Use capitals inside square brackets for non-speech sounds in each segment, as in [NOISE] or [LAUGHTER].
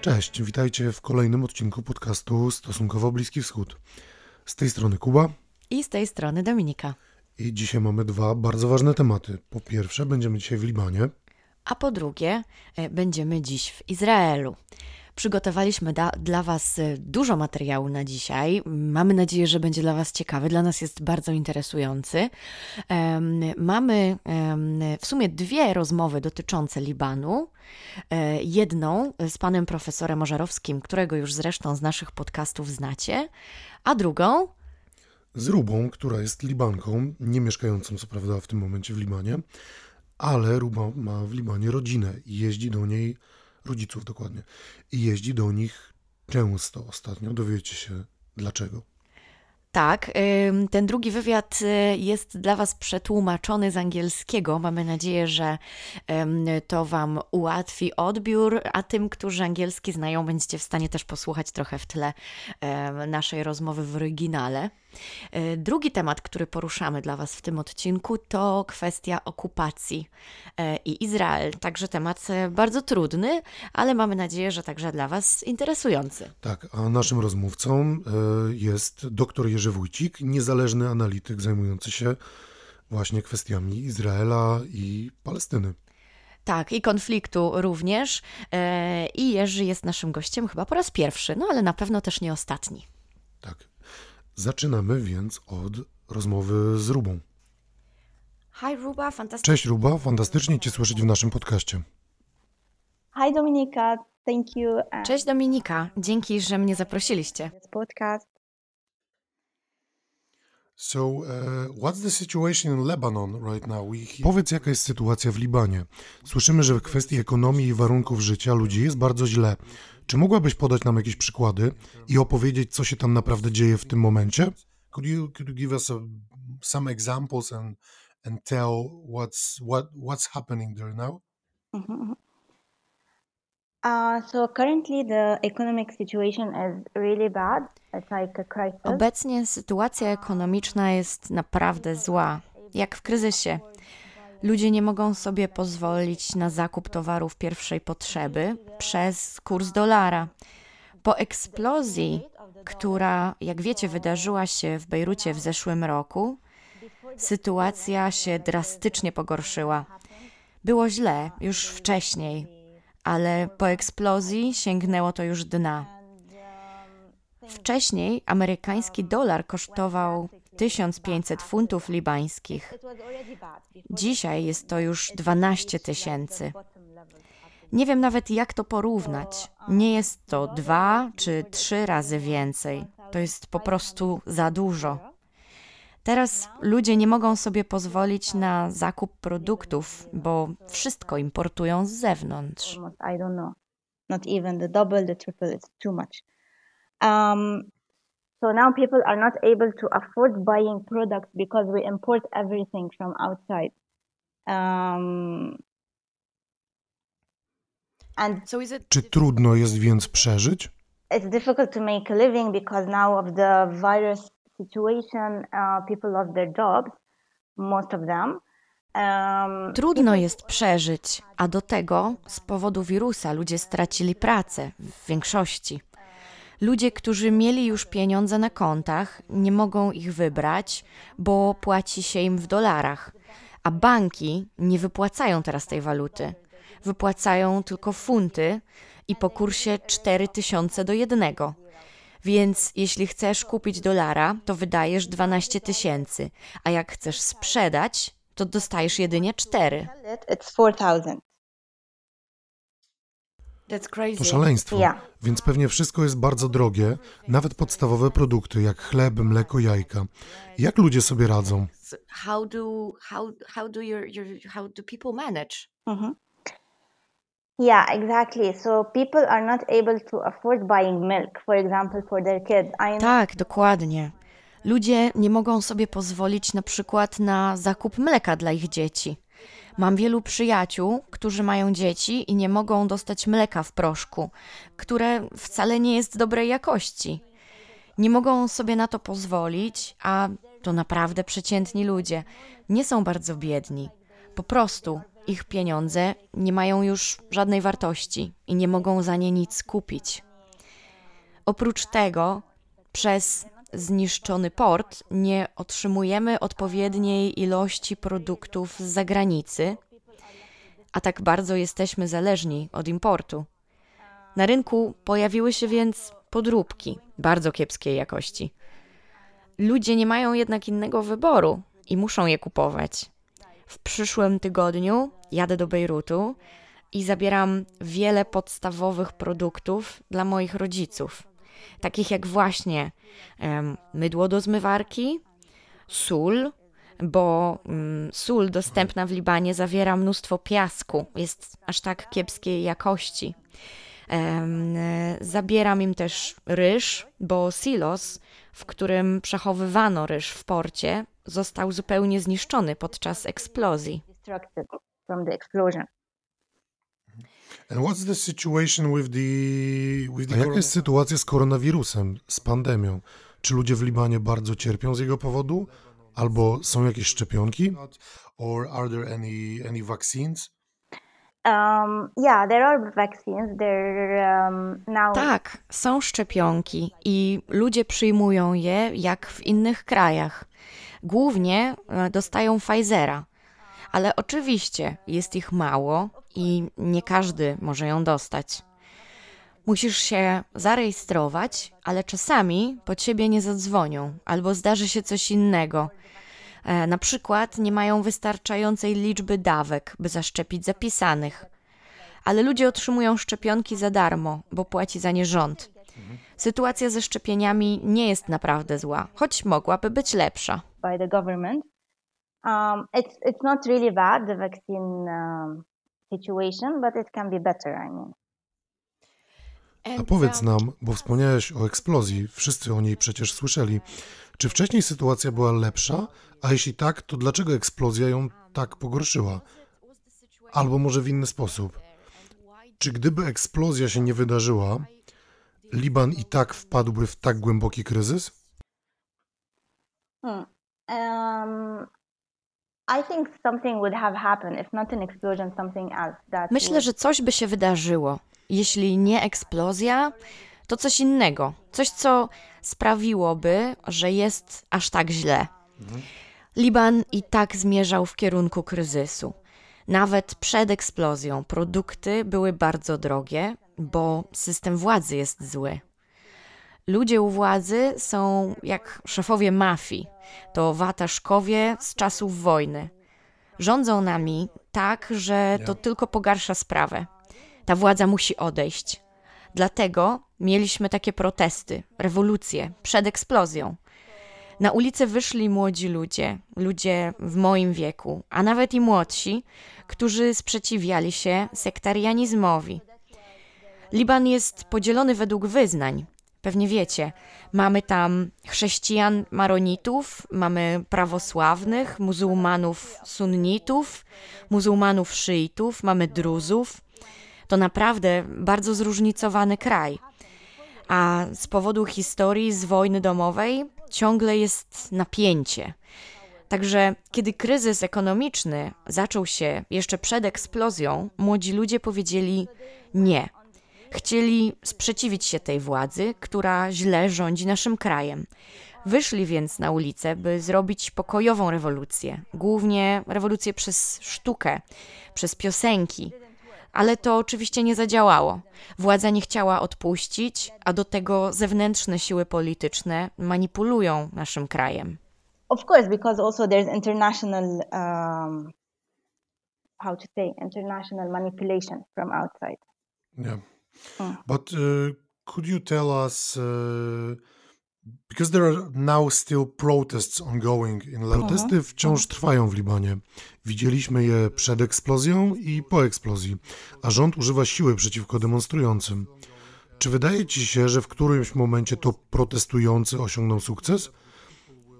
Cześć, witajcie w kolejnym odcinku podcastu Stosunkowo Bliski Wschód. Z tej strony Kuba I z tej strony Dominika. i dzisiaj mamy dwa bardzo ważne tematy. Po pierwsze, będziemy dzisiaj w Libanie. A po drugie, e, będziemy dziś w Izraelu. Przygotowaliśmy da, dla Was e, dużo materiału na dzisiaj. Mamy nadzieję, że będzie dla Was ciekawy. Dla nas jest bardzo interesujący. Em, mamy em, w sumie dwie rozmowy dotyczące Libanu. E, jedną z panem profesorem Ożarowskim, którego już zresztą z naszych podcastów znacie, a drugą Z Rubą, która jest Libanką, nie mieszkającą co prawda w tym momencie w Libanie, ale Ruba ma w Libanie rodzinę i jeździ do niej, rodziców dokładnie, i jeździ do nich często ostatnio. Dowiecie się dlaczego. Tak, ten drugi wywiad y, jest dla Was przetłumaczony z angielskiego. Mamy nadzieję, że to Wam ułatwi odbiór, a tym, którzy angielski znają, będziecie w stanie też posłuchać trochę w tle naszej rozmowy w oryginale. Y, Drugi temat, który poruszamy dla Was w tym odcinku, to kwestia okupacji e, i Izrael. Także temat e, bardzo trudny, ale mamy nadzieję, że także dla Was interesujący. Tak, a naszym rozmówcą e, jest dr Jerzy Wójcik, niezależny analityk zajmujący się właśnie kwestiami Izraela i Palestyny. Tak, i konfliktu również. E, I Jerzy jest naszym gościem chyba po raz pierwszy, no ale na pewno też nie ostatni. Tak. Zaczynamy więc od rozmowy z Rubą. Hi Ruba, fantastycznie. Cześć Ruba, fantastycznie Cię słyszeć w naszym podcaście. Hi, Dominica. Thank you. uh, Cześć Dominika, dzięki, że mnie zaprosiliście. Podcast. So, uh, what's the situation in Lebanon right now? We. Powiedz, jaka jest sytuacja w Libanie. Słyszymy, że w kwestii ekonomii i warunków życia ludzi jest bardzo źle. Czy mogłabyś podać nam jakieś przykłady i opowiedzieć, co się tam naprawdę dzieje w tym momencie? Could you, could you give us a, some examples and, and tell what's, what, what's happening there now? Mhm. Uh, so currently the economic situation is really bad. It's like a crisis. Obecnie sytuacja ekonomiczna jest naprawdę zła, jak w kryzysie. Ludzie nie mogą sobie pozwolić na zakup towarów pierwszej potrzeby przez kurs dolara. Po eksplozji, która, jak wiecie, wydarzyła się w Bejrucie w zeszłym roku, sytuacja się drastycznie pogorszyła. Było źle już wcześniej, ale po eksplozji sięgnęło to już dna. Wcześniej amerykański dolar kosztował 1500 funtów libańskich. Dzisiaj jest to już 12 tysięcy. Nie wiem nawet jak to porównać. Nie jest to dwa czy trzy razy więcej. To jest po prostu za dużo. Teraz ludzie nie mogą sobie pozwolić na zakup produktów, bo wszystko importują z zewnątrz. Not even the double, the triple, it's too much. Um, so now people are not able to afford buying products because we import everything from outside. Um, and Czy trudno jest więc przeżyć? it's difficult to make a living because now of the virus situation, uh, people lost their jobs, most of them. Um, Trudno jest przeżyć, a do tego z powodu wirusa ludzie stracili pracę w większości. Ludzie, którzy mieli już pieniądze na kontach, nie mogą ich wybrać, bo płaci się im w dolarach, a banki nie wypłacają teraz tej waluty. Wypłacają tylko funty i po kursie 4000 do jednego. Więc jeśli chcesz kupić dolara, to wydajesz 12 tysięcy, a jak chcesz sprzedać, to dostajesz jedynie 4. sell it, it's 4,000. To szaleństwo. Yeah. Więc pewnie wszystko jest bardzo drogie, nawet podstawowe produkty jak chleb, mleko, jajka. Jak ludzie sobie radzą? How do how how do your, your how do people manage? Mhm. Yeah, exactly. So people are not able to afford buying milk, for example, for their. I Tak, dokładnie. Ludzie nie mogą sobie pozwolić na przykład na zakup mleka dla ich dzieci. Mam wielu przyjaciół, którzy mają dzieci i nie mogą dostać mleka w proszku, które wcale nie jest dobrej jakości. Nie mogą sobie na to pozwolić, a to naprawdę przeciętni ludzie. Nie są bardzo biedni. Po prostu ich pieniądze nie mają już żadnej wartości i nie mogą za nie nic kupić. Oprócz tego, przez zniszczony port nie otrzymujemy odpowiedniej ilości produktów z zagranicy, a tak bardzo jesteśmy zależni od importu. Na rynku pojawiły się więc podróbki bardzo kiepskiej jakości. Ludzie nie mają jednak innego wyboru i muszą je kupować. W przyszłym tygodniu jadę do Bejrutu i zabieram wiele podstawowych produktów dla moich rodziców, takich jak właśnie mydło do zmywarki, sól, bo mm, sól dostępna w Libanie zawiera mnóstwo piasku, jest aż tak kiepskiej jakości. Zabieram im też ryż, bo silos, w którym przechowywano ryż w porcie, został zupełnie zniszczony podczas eksplozji. Destructed from the explosion. And what's the situation with the with the A jaka jest sytuacja z koronawirusem, z pandemią? Czy ludzie w Libanie bardzo cierpią z jego powodu? Albo są jakieś szczepionki? Or are there any any vaccines? Um, yeah, there are vaccines. They're um, now. Tak, są szczepionki i ludzie przyjmują je jak w innych krajach. Głównie e, dostają Pfizera, ale oczywiście jest ich mało i nie każdy może ją dostać. Musisz się zarejestrować, ale czasami po ciebie nie zadzwonią albo zdarzy się coś innego. E, na przykład nie mają wystarczającej liczby dawek, by zaszczepić zapisanych. Ale ludzie otrzymują szczepionki za darmo, bo płaci za nie rząd. Sytuacja ze szczepieniami nie jest naprawdę zła, choć mogłaby być lepsza. by the government. Um, it's it's not really bad the vaccine um, situation, but it can be better. I mean. A powiedz nam, bo wspomniałeś o eksplozji, wszyscy o niej przecież słyszeli. Czy wcześniej sytuacja była lepsza? A jeśli tak, to dlaczego eksplozja ją tak pogorszyła? Albo może w inny sposób. Czy gdyby eksplozja się nie wydarzyła, Liban i tak wpadłby w tak głęboki kryzys? Hmm. Um, Myślę, would- że coś by się wydarzyło. Jeśli nie eksplozja, to coś innego. Coś, co sprawiłoby, że jest aż tak źle. Liban i tak zmierzał w kierunku kryzysu. Nawet przed eksplozją produkty były bardzo drogie, bo system władzy jest zły. Ludzie u władzy są jak szefowie mafii. To wataszkowie z czasów wojny. Rządzą nami tak, że to tylko pogarsza sprawę. Ta władza musi odejść. Dlatego mieliśmy takie protesty, rewolucje przed eksplozją. Na ulicę wyszli młodzi ludzie, ludzie w moim wieku, a nawet i młodsi, którzy sprzeciwiali się sektarianizmowi. Liban jest podzielony według wyznań. Pewnie wiecie, mamy tam chrześcijan maronitów, mamy prawosławnych, muzułmanów sunnitów, muzułmanów szyitów, mamy druzów. To naprawdę bardzo zróżnicowany kraj. A z powodu historii z wojny domowej ciągle jest napięcie. Także kiedy kryzys ekonomiczny zaczął się jeszcze przed eksplozją, młodzi ludzie powiedzieli nie. Chcieli sprzeciwić się tej władzy, która źle rządzi naszym krajem. Wyszli więc na ulicę, by zrobić pokojową rewolucję, głównie rewolucję przez sztukę, przez piosenki. Ale to oczywiście nie zadziałało. Władza nie chciała odpuścić, a do tego zewnętrzne siły polityczne manipulują naszym krajem. Of course, because also there's international, um, how to say, international manipulation from outside. Yeah. Mm. But uh, could you tell us, uh, because there are now still protests ongoing in Lebanon. Protesty wciąż trwają w Libanie. Widzieliśmy je przed eksplozją i po eksplozji, a rząd używa siły przeciwko demonstrującym. Czy wydaje ci się, że w którymś momencie to protestujący osiągną sukces?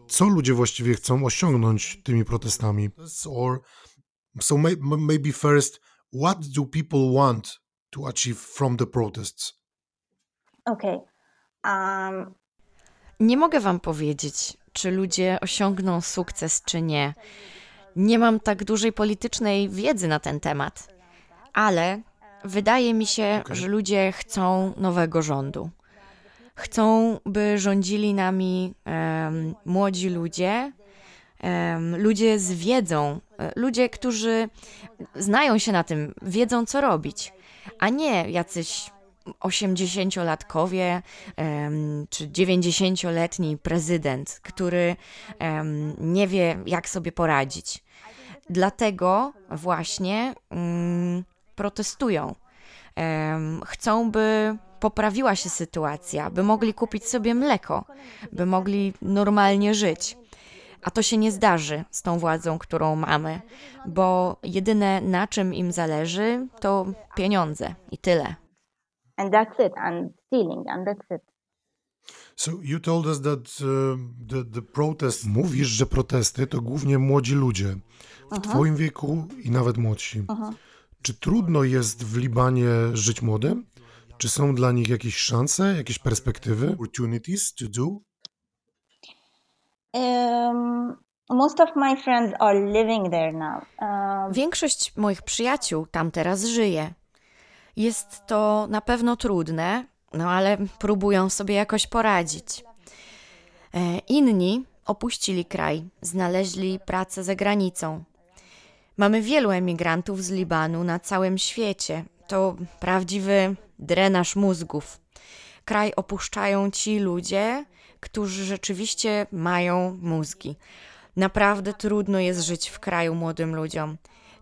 Co ludzie właściwie chcą osiągnąć tymi protestami? Or so maybe first, what do people want to achieve from the protests? Okay. Um, Nie mogę wam powiedzieć, czy ludzie osiągną sukces, czy nie. Nie mam tak dużej politycznej wiedzy na ten temat, ale wydaje mi się, Okej. że ludzie chcą nowego rządu. Chcą, by rządzili nami em, młodzi ludzie, em, ludzie z wiedzą, e, ludzie, którzy znają się na tym, wiedzą co robić, a nie jacyś 80-latkowie em, czy 90-letni prezydent, który nie wie, jak sobie poradzić. Dlatego właśnie mm, protestują. Chcą, by poprawiła się sytuacja, by mogli kupić sobie mleko, by mogli normalnie żyć. A to się nie zdarzy z tą władzą, którą mamy, bo jedyne na czym im zależy to pieniądze i tyle. And that's it, and stealing, and that's it. So you told us that uh, the, the protest... Mówisz, że protesty to głównie młodzi ludzie w twoim wieku i nawet młodsi. Czy trudno jest w Libanie żyć młodym? Czy są dla nich jakieś szanse, jakieś perspektywy? Opportunities to do? Um, most of my friends are living there now. Um, Większość moich przyjaciół tam teraz żyje. Jest to na pewno trudne, no ale próbują sobie jakoś poradzić. E, Inni opuścili kraj, znaleźli pracę za granicą. Mamy wielu emigrantów z Libanu na całym świecie. To prawdziwy drenaż mózgów. Kraj opuszczają ci ludzie, którzy rzeczywiście mają mózgi. Naprawdę trudno jest żyć w kraju młodym ludziom.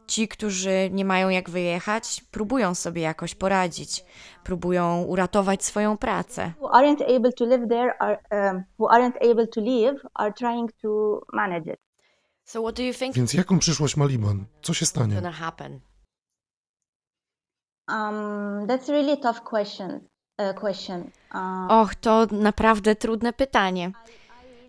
Ci, którzy nie mają jak wyjechać, próbują sobie jakoś poradzić, próbują uratować swoją pracę. who aren't able to live there are um, who aren't able to leave are trying to manage it. So what do you think Więc jaką przyszłość ma Liban? Co się stanie? gonna happen? Um, that's really tough question. Uh, question. Och, to naprawdę trudne pytanie.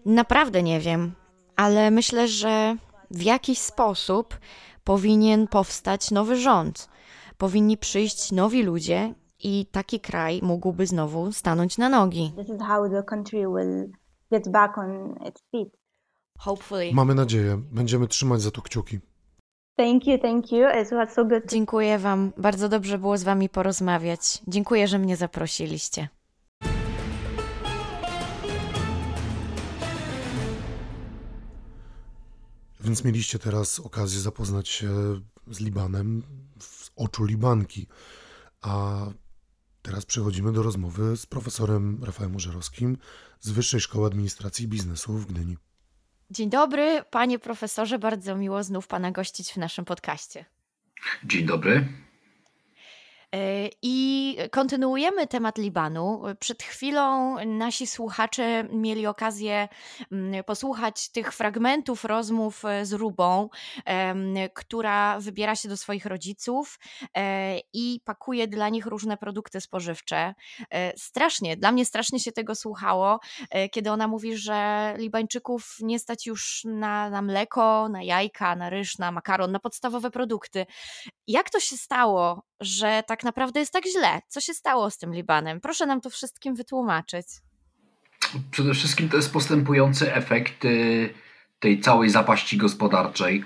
Naprawdę nie wiem, ale myślę, że w jakiś sposób powinien powstać nowy rząd. Powinni przyjść nowi ludzie i taki kraj mógłby znowu stanąć na nogi. this is how the country will get back on its feet. Hopefully. Mamy nadzieję. Będziemy trzymać za to kciuki. Thank you, thank you. It was so good. Dziękuję Wam. Bardzo dobrze było z Wami porozmawiać. Dziękuję, że mnie zaprosiliście. Więc mieliście teraz okazję zapoznać się z Libanem z oczu Libanki. A teraz przechodzimy do rozmowy z profesorem Rafałem Użerowskim z Wyższej Szkoły Administracji i Biznesu w Gdyni. Dzień dobry, panie profesorze. Bardzo miło znów pana gościć w naszym podcaście. Dzień dobry. E, I kontynuujemy temat Libanu. Przed chwilą nasi słuchacze mieli okazję mm, posłuchać tych fragmentów rozmów e, z Rubą, która wybiera się do swoich rodziców e, i pakuje dla nich różne produkty spożywcze. Strasznie, dla mnie strasznie się tego słuchało, kiedy ona mówi, że Libańczyków nie stać już na, na mleko, na jajka, na ryż, na makaron, na podstawowe produkty. Jak to się stało, że tak naprawdę jest tak źle? Co się stało z tym Libanem? Proszę nam to wszystkim wytłumaczyć. Przede wszystkim to jest postępujący efekt y, tej całej zapaści gospodarczej,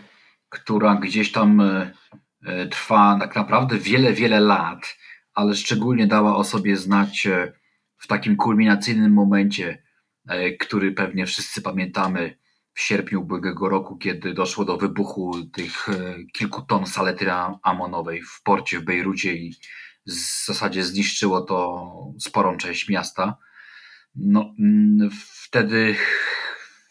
która gdzieś tam y, y, trwa tak naprawdę wiele, wiele lat, ale szczególnie dała o sobie znać w takim kulminacyjnym momencie, który pewnie wszyscy pamiętamy w sierpniu ubiegłego roku, kiedy doszło do wybuchu tych y, kilku ton salety amonowej w porcie w Bejrucie i w zasadzie zniszczyło to sporą część miasta. No, wtedy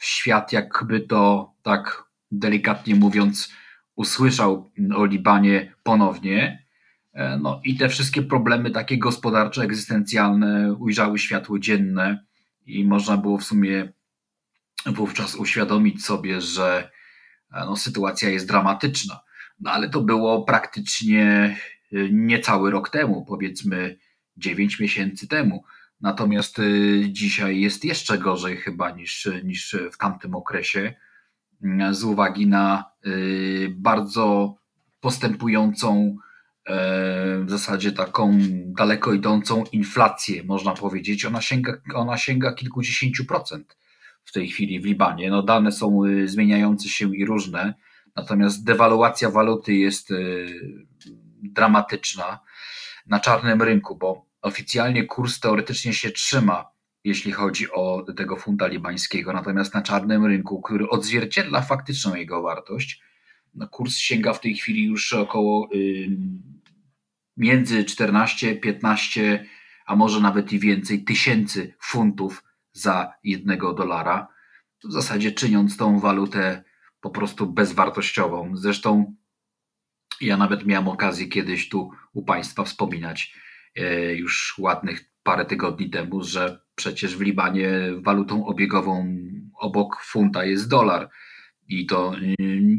świat, jakby to tak delikatnie mówiąc, usłyszał o Libanie ponownie. E, No i te wszystkie problemy takie gospodarcze, egzystencjalne ujrzały światło dzienne i można było w sumie wówczas uświadomić sobie, że e, no, sytuacja jest dramatyczna. No ale to było praktycznie e, niecały rok temu, powiedzmy 9 miesięcy temu. Natomiast y, dzisiaj jest jeszcze gorzej chyba niż, niż w tamtym okresie, mm, z uwagi na bardzo postępującą, e, w zasadzie taką daleko idącą inflację, można powiedzieć. Ona sięga, ona sięga kilkudziesięciu procent w tej chwili w Libanie. No, dane są y, zmieniające się i różne. Natomiast dewaluacja waluty jest dramatyczna na czarnym rynku, bo oficjalnie kurs teoretycznie się trzyma, jeśli chodzi o tego funta libańskiego, natomiast na czarnym rynku, który odzwierciedla faktyczną jego wartość, no kurs sięga w tej chwili już około y, między 14, 15, a może nawet i więcej tysięcy funtów za jednego dolara, w zasadzie czyniąc tą walutę po prostu bezwartościową. Zresztą ja nawet miałem okazję kiedyś tu u Państwa wspominać e, już ładnych parę tygodni temu, że przecież w Libanie walutą obiegową obok funta jest dolar. I to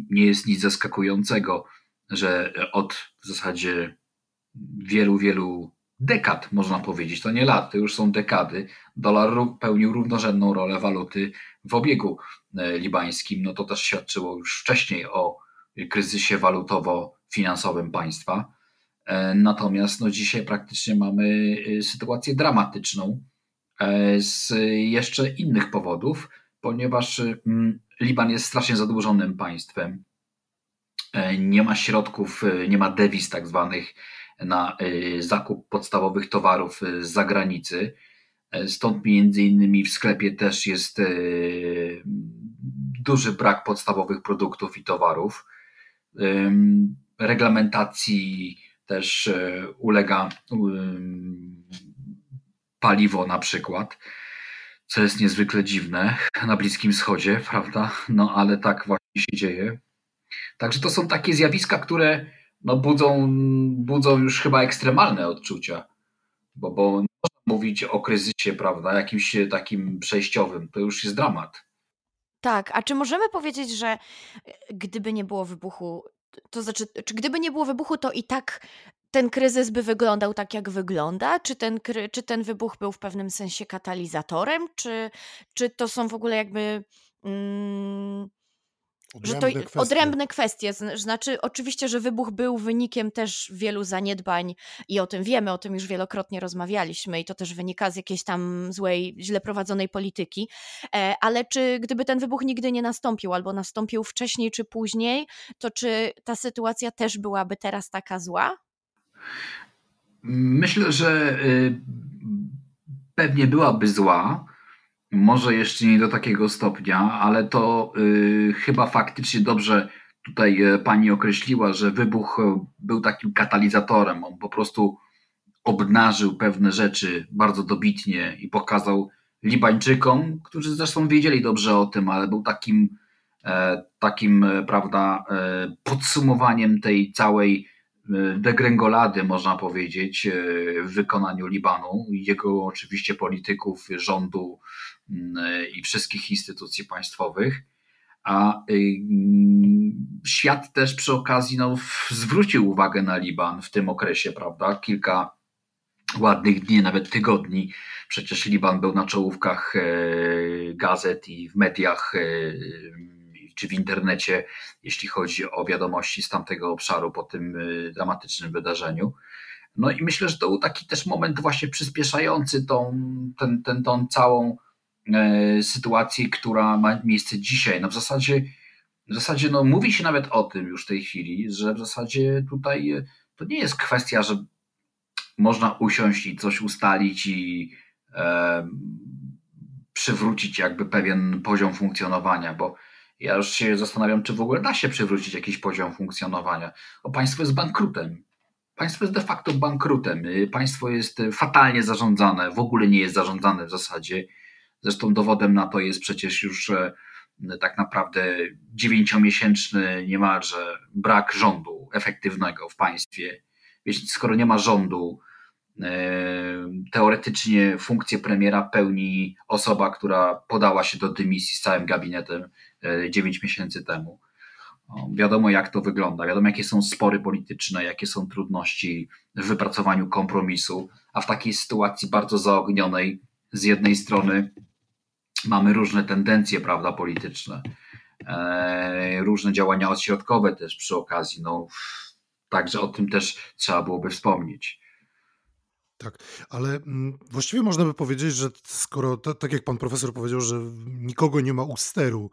nie jest nic zaskakującego, że od w zasadzie wielu, wielu dekad, można powiedzieć, to nie lat, to już są dekady, dolar pełnił równorzędną rolę waluty w obiegu e, libańskim. No to też świadczyło już wcześniej o kryzysie walutowo-finansowym państwa. E, natomiast no dzisiaj praktycznie mamy e, sytuację dramatyczną z jeszcze innych powodów, ponieważ Liban jest strasznie zadłużonym państwem. Nie ma środków, nie ma dewiz tak zwanych na y, zakup podstawowych towarów y, z zagranicy. E, stąd między innymi w sklepie też jest y, duży brak podstawowych produktów i towarów. Reglamentacji też e, ulega paliwo na przykład, co jest niezwykle dziwne na Bliskim Wschodzie, prawda? No ale tak właśnie się dzieje. Także to są takie zjawiska, które no budzą, budzą już chyba ekstremalne odczucia, bo, bo można mówić o kryzysie, prawda, jakimś takim przejściowym, to już jest dramat. Tak, a czy możemy powiedzieć, że e, gdyby nie było wybuchu, to znaczy, czy gdyby nie było wybuchu, to i tak ten kryzys by wyglądał tak, jak wygląda? Czy ten, czy ten wybuch był w pewnym sensie katalizatorem? Czy, czy to są w ogóle jakby. Mm, że to Odrębne kwestie. odrębne kwestie. Znaczy, oczywiście, że wybuch był wynikiem też wielu zaniedbań i o tym wiemy, o tym już wielokrotnie rozmawialiśmy i to też wynika z jakiejś tam złej, źle prowadzonej polityki. E, ale czy gdyby ten wybuch nigdy nie nastąpił, albo nastąpił wcześniej czy później, to czy ta sytuacja też byłaby teraz taka zła? Myślę, że y, pewnie byłaby zła, może jeszcze nie do takiego stopnia, ale to y, chyba faktycznie dobrze tutaj y, pani określiła, że wybuch y, był takim katalizatorem. On po prostu obnażył pewne rzeczy bardzo dobitnie i pokazał Libańczykom, którzy zresztą wiedzieli dobrze o tym, ale był takim, e, takim e, prawda, e, podsumowaniem tej całej degrengolady, można powiedzieć, w wykonaniu Libanu, jego oczywiście polityków, rządu, i wszystkich instytucji państwowych. A y, świat też przy okazji no, zwrócił uwagę na Liban w tym okresie, prawda? Kilka ładnych dni, nawet tygodni. Przecież Liban był na czołówkach e, gazet i w mediach, e, czy w internecie, jeśli chodzi o wiadomości z tamtego obszaru po tym e, dramatycznym wydarzeniu. No i myślę, że to był taki też moment właśnie przyspieszający tą, ten, ten, tą całą sytuacji, która ma miejsce dzisiaj. No w zasadzie, w zasadzie no mówi się nawet o tym już w tej chwili, że w zasadzie tutaj e, to nie jest kwestia, że można usiąść i coś ustalić i e, przywrócić jakby pewien poziom funkcjonowania, bo ja już się zastanawiam, czy w ogóle da się przywrócić jakiś poziom funkcjonowania. Państwo jest bankrutem. Państwo jest de facto bankrutem. Państwo jest fatalnie zarządzane, w ogóle nie jest zarządzane w zasadzie Zresztą dowodem na to jest przecież już tak naprawdę dziewięciomiesięczny niemalże brak rządu efektywnego w państwie. Więc skoro nie ma rządu, e, teoretycznie funkcję premiera pełni osoba, która podała się do dymisji z całym gabinetem 9 e, miesięcy temu. Wiadomo, jak to wygląda, wiadomo, jakie są spory polityczne, jakie są trudności w wypracowaniu kompromisu, a w takiej sytuacji bardzo zaognionej, z jednej strony mamy różne tendencje, prawda, polityczne, e, różne działania odśrodkowe też przy okazji, no, także o tym też trzeba byłoby wspomnieć. Tak, ale mm, właściwie można by powiedzieć, że skoro, tak jak pan profesor powiedział, że nikogo nie ma u steru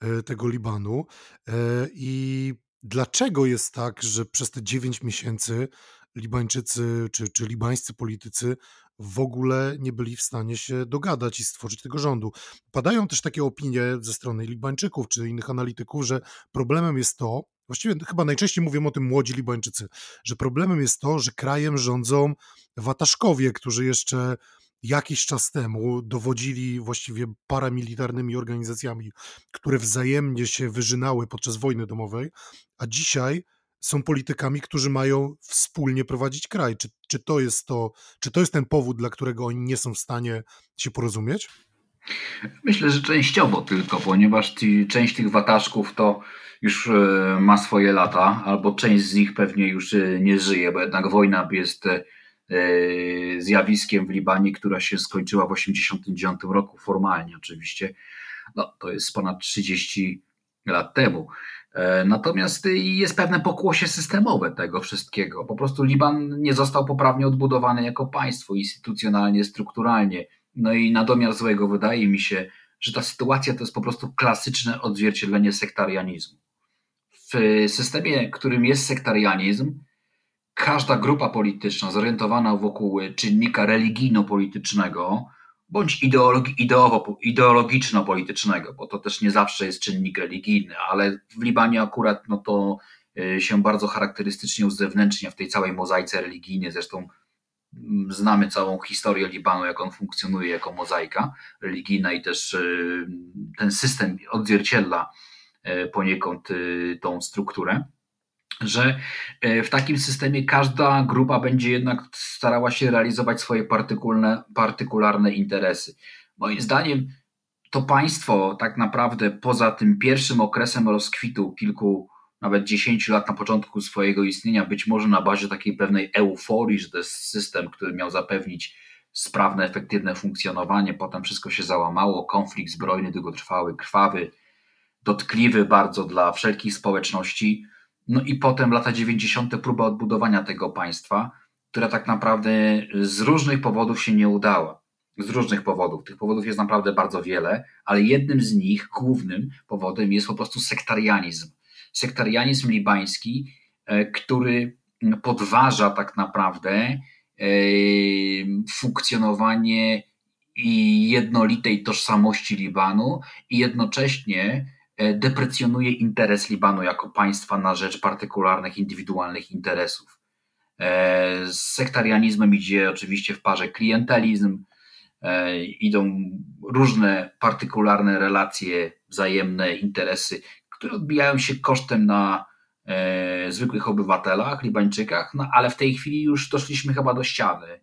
e, tego Libanu. E, I dlaczego jest tak, że przez te 9 miesięcy Libańczycy czy, czy libańscy politycy w ogóle nie byli w stanie się dogadać i stworzyć tego rządu. Padają też takie opinie ze strony Libańczyków czy innych analityków, że problemem jest to, właściwie chyba najczęściej mówią o tym młodzi Libańczycy, że problemem jest to, że krajem rządzą wataszkowie, którzy jeszcze jakiś czas temu dowodzili właściwie paramilitarnymi organizacjami, które wzajemnie się wyżynały podczas wojny domowej, a dzisiaj są politykami, którzy mają wspólnie prowadzić kraj. Czy, czy, to jest to, czy to jest ten powód, dla którego oni nie są w stanie się porozumieć? Myślę, że częściowo tylko, ponieważ ci, część tych wataszków to już e, ma swoje lata, albo część z nich pewnie już e, nie żyje, bo jednak wojna jest e, zjawiskiem w Libanie, która się skończyła w 1989 roku, formalnie oczywiście. No, to jest ponad 30 lat temu. E, natomiast jest pewne pokłosie systemowe tego wszystkiego. Po prostu Liban nie został poprawnie odbudowany jako państwo, instytucjonalnie, strukturalnie. No i na domiar złego wydaje mi się, że ta sytuacja to jest po prostu klasyczne odzwierciedlenie sektarianizmu. W systemie, którym jest sektarianizm, każda grupa polityczna zorientowana wokół czynnika religijno-politycznego bądź ideologiczno-politycznego, bo to też nie zawsze jest czynnik religijny, ale w Libanie akurat no to y, się bardzo charakterystycznie uzewnętrznia w tej całej mozaice religijnej. Zresztą mm, znamy całą historię Libanu, jak on funkcjonuje jako mozaika religijna i też y, ten system odzwierciedla y, poniekąd tą strukturę że e, w takim systemie każda grupa będzie jednak starała się realizować swoje partykularne, partykularne interesy. Moim zdaniem to państwo tak naprawdę poza tym pierwszym okresem rozkwitu kilku, nawet dziesięciu lat na początku swojego istnienia, być może na bazie takiej pewnej euforii, że to jest system, który miał zapewnić sprawne, efektywne funkcjonowanie, potem wszystko się załamało, konflikt zbrojny długotrwały, krwawy, dotkliwy bardzo dla wszelkich społeczności, no i potem lata 90. próba odbudowania tego państwa, która tak naprawdę z różnych powodów się nie udała. Z różnych powodów. Tych powodów jest naprawdę bardzo wiele, ale jednym z nich, głównym powodem jest po prostu sektarianizm. Sektarianizm libański, e, który podważa tak naprawdę e, funkcjonowanie jednolitej tożsamości Libanu i jednocześnie deprecjonuje interes Libanu jako państwa na rzecz partykularnych, indywidualnych interesów. E, z sektarianizmem idzie oczywiście w parze klientelizm, e, idą różne partykularne relacje, wzajemne interesy, które odbijają się kosztem na zwykłych obywatelach, Libańczykach, no ale w tej chwili już doszliśmy chyba do ściany,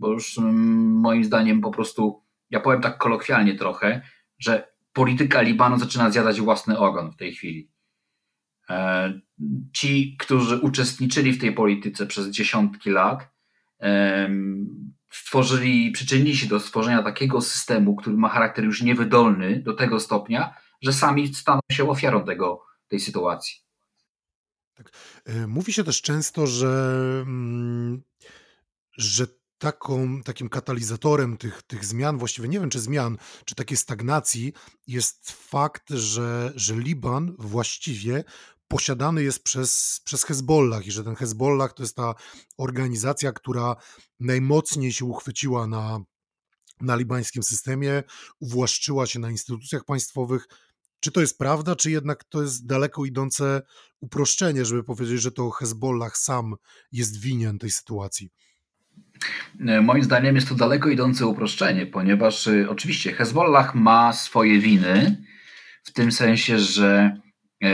bo już mm, moim zdaniem po prostu, ja powiem tak kolokwialnie trochę, że polityka Libanu zaczyna zjadać własny ogon w tej chwili. E, ci, którzy uczestniczyli w tej polityce przez dziesiątki lat, stworzyli, przyczynili się do stworzenia takiego systemu, który ma charakter już niewydolny do tego stopnia, że sami staną się ofiarą tego, tej sytuacji. Tak. E, mówi się też często, że, mm, że taką, takim katalizatorem tych, tych zmian, właściwie nie wiem czy zmian, czy takiej stagnacji, jest fakt, że, że Liban właściwie posiadany jest przez, przez Hezbollah i że ten Hezbollah to jest ta organizacja, która najmocniej się uchwyciła na, na libańskim systemie, uwłaszczyła się na instytucjach państwowych. Czy to jest prawda, czy jednak to jest daleko idące uproszczenie, żeby powiedzieć, że to Hezbollah sam jest winien tej sytuacji? E, moim zdaniem jest to daleko idące uproszczenie, ponieważ e, oczywiście Hezbollah ma swoje winy, w tym sensie, że e,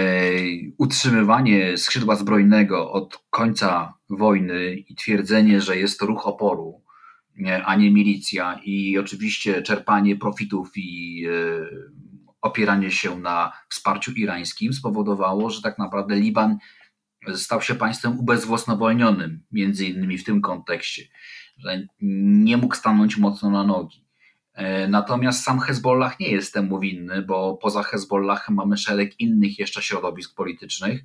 utrzymywanie skrzydła zbrojnego od końca wojny i twierdzenie, że jest to ruch oporu, a nie milicja, i oczywiście czerpanie profitów i opieranie się na wsparciu irańskim spowodowało, że tak naprawdę Liban stał się państwem ubezwłasnowolnionym, między innymi w tym kontekście, że nie mógł stanąć mocno na nogi. E, natomiast sam Hezbollah nie jest temu winny, bo poza Hezbollah mamy szereg innych jeszcze środowisk politycznych,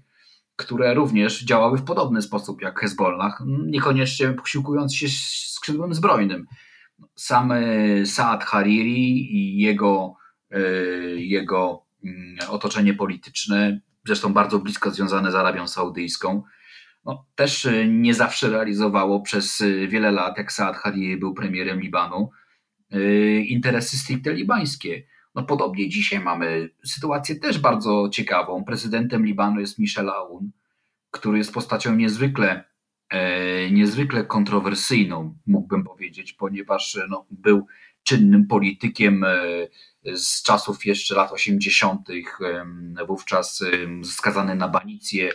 które również działały w podobny sposób jak Hezbollah, niekoniecznie posiłkując się skrzydłem zbrojnym. Sam e, Saad Hariri i jego, e, jego mm, otoczenie polityczne, zresztą bardzo blisko związane z Arabią Saudyjską, no, też nie zawsze realizowało przez wiele lat, jak Saad Hariri był premierem Libanu, interesy stricte libańskie. No, podobnie dzisiaj mamy sytuację też bardzo ciekawą. Prezydentem Libanu jest Michel Aoun, który jest postacią niezwykle, e, niezwykle kontrowersyjną, mógłbym powiedzieć, ponieważ no, był czynnym politykiem e, z czasów jeszcze lat 80., wówczas skazany na banicję,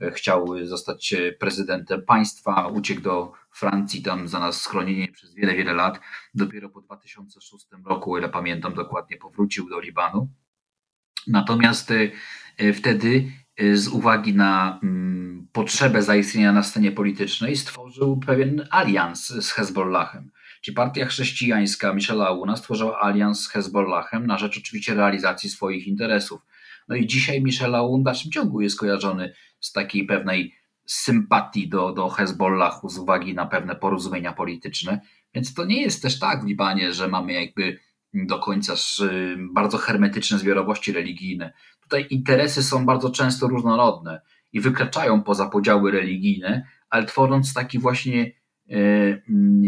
e, chciał zostać prezydentem państwa, uciekł do Francji, tam znalazł schronienie przez wiele, wiele lat. Dopiero po 2006 roku, ile pamiętam dokładnie, powrócił do Libanu. Natomiast wtedy z uwagi na mm, potrzebę zaistnienia na scenie politycznej stworzył pewien alians z Hezbollahem. Czyli partia chrześcijańska Michela Aouna stworzyła alians z Hezbollahem na rzecz oczywiście realizacji swoich interesów. No i dzisiaj Michel Aoun w dalszym ciągu jest kojarzony z takiej pewnej sympatii do, do Hezbollahu z uwagi na pewne porozumienia polityczne. Więc to nie jest też tak w Libanie, że mamy jakby do końca bardzo hermetyczne zbiorowości religijne. Tutaj interesy są bardzo często różnorodne i wykraczają poza podziały religijne, ale tworząc taki właśnie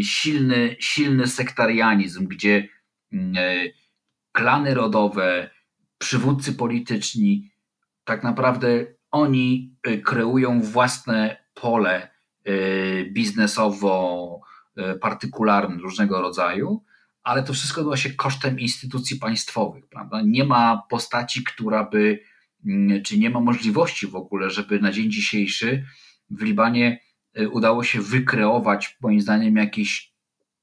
silny, silny sektarianizm, gdzie e, klany rodowe, przywódcy polityczni, tak naprawdę oni e, kreują własne pole biznesowo-partykularne różnego rodzaju, ale to wszystko odbywa się kosztem instytucji państwowych, prawda? Nie ma postaci, która by, czy nie ma możliwości w ogóle, żeby na dzień dzisiejszy w Libanie y, udało się wykreować, moim zdaniem, jakieś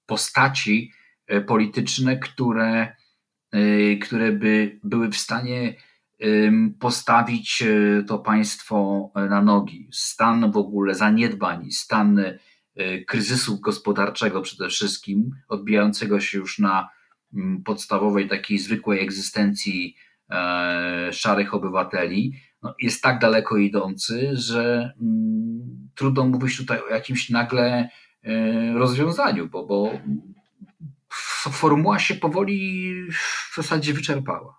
postaci y, polityczne, które, y, które by były w stanie postawić to państwo na nogi. Stan w ogóle zaniedbań, stan Y, kryzysu gospodarczego przede wszystkim, odbijającego się już na mm, podstawowej takiej zwykłej egzystencji e, szarych obywateli, no jest tak daleko idący, że mm, trudno mówić tutaj o jakimś nagle e, rozwiązaniu, bo, bo formuła się powoli w zasadzie wyczerpała.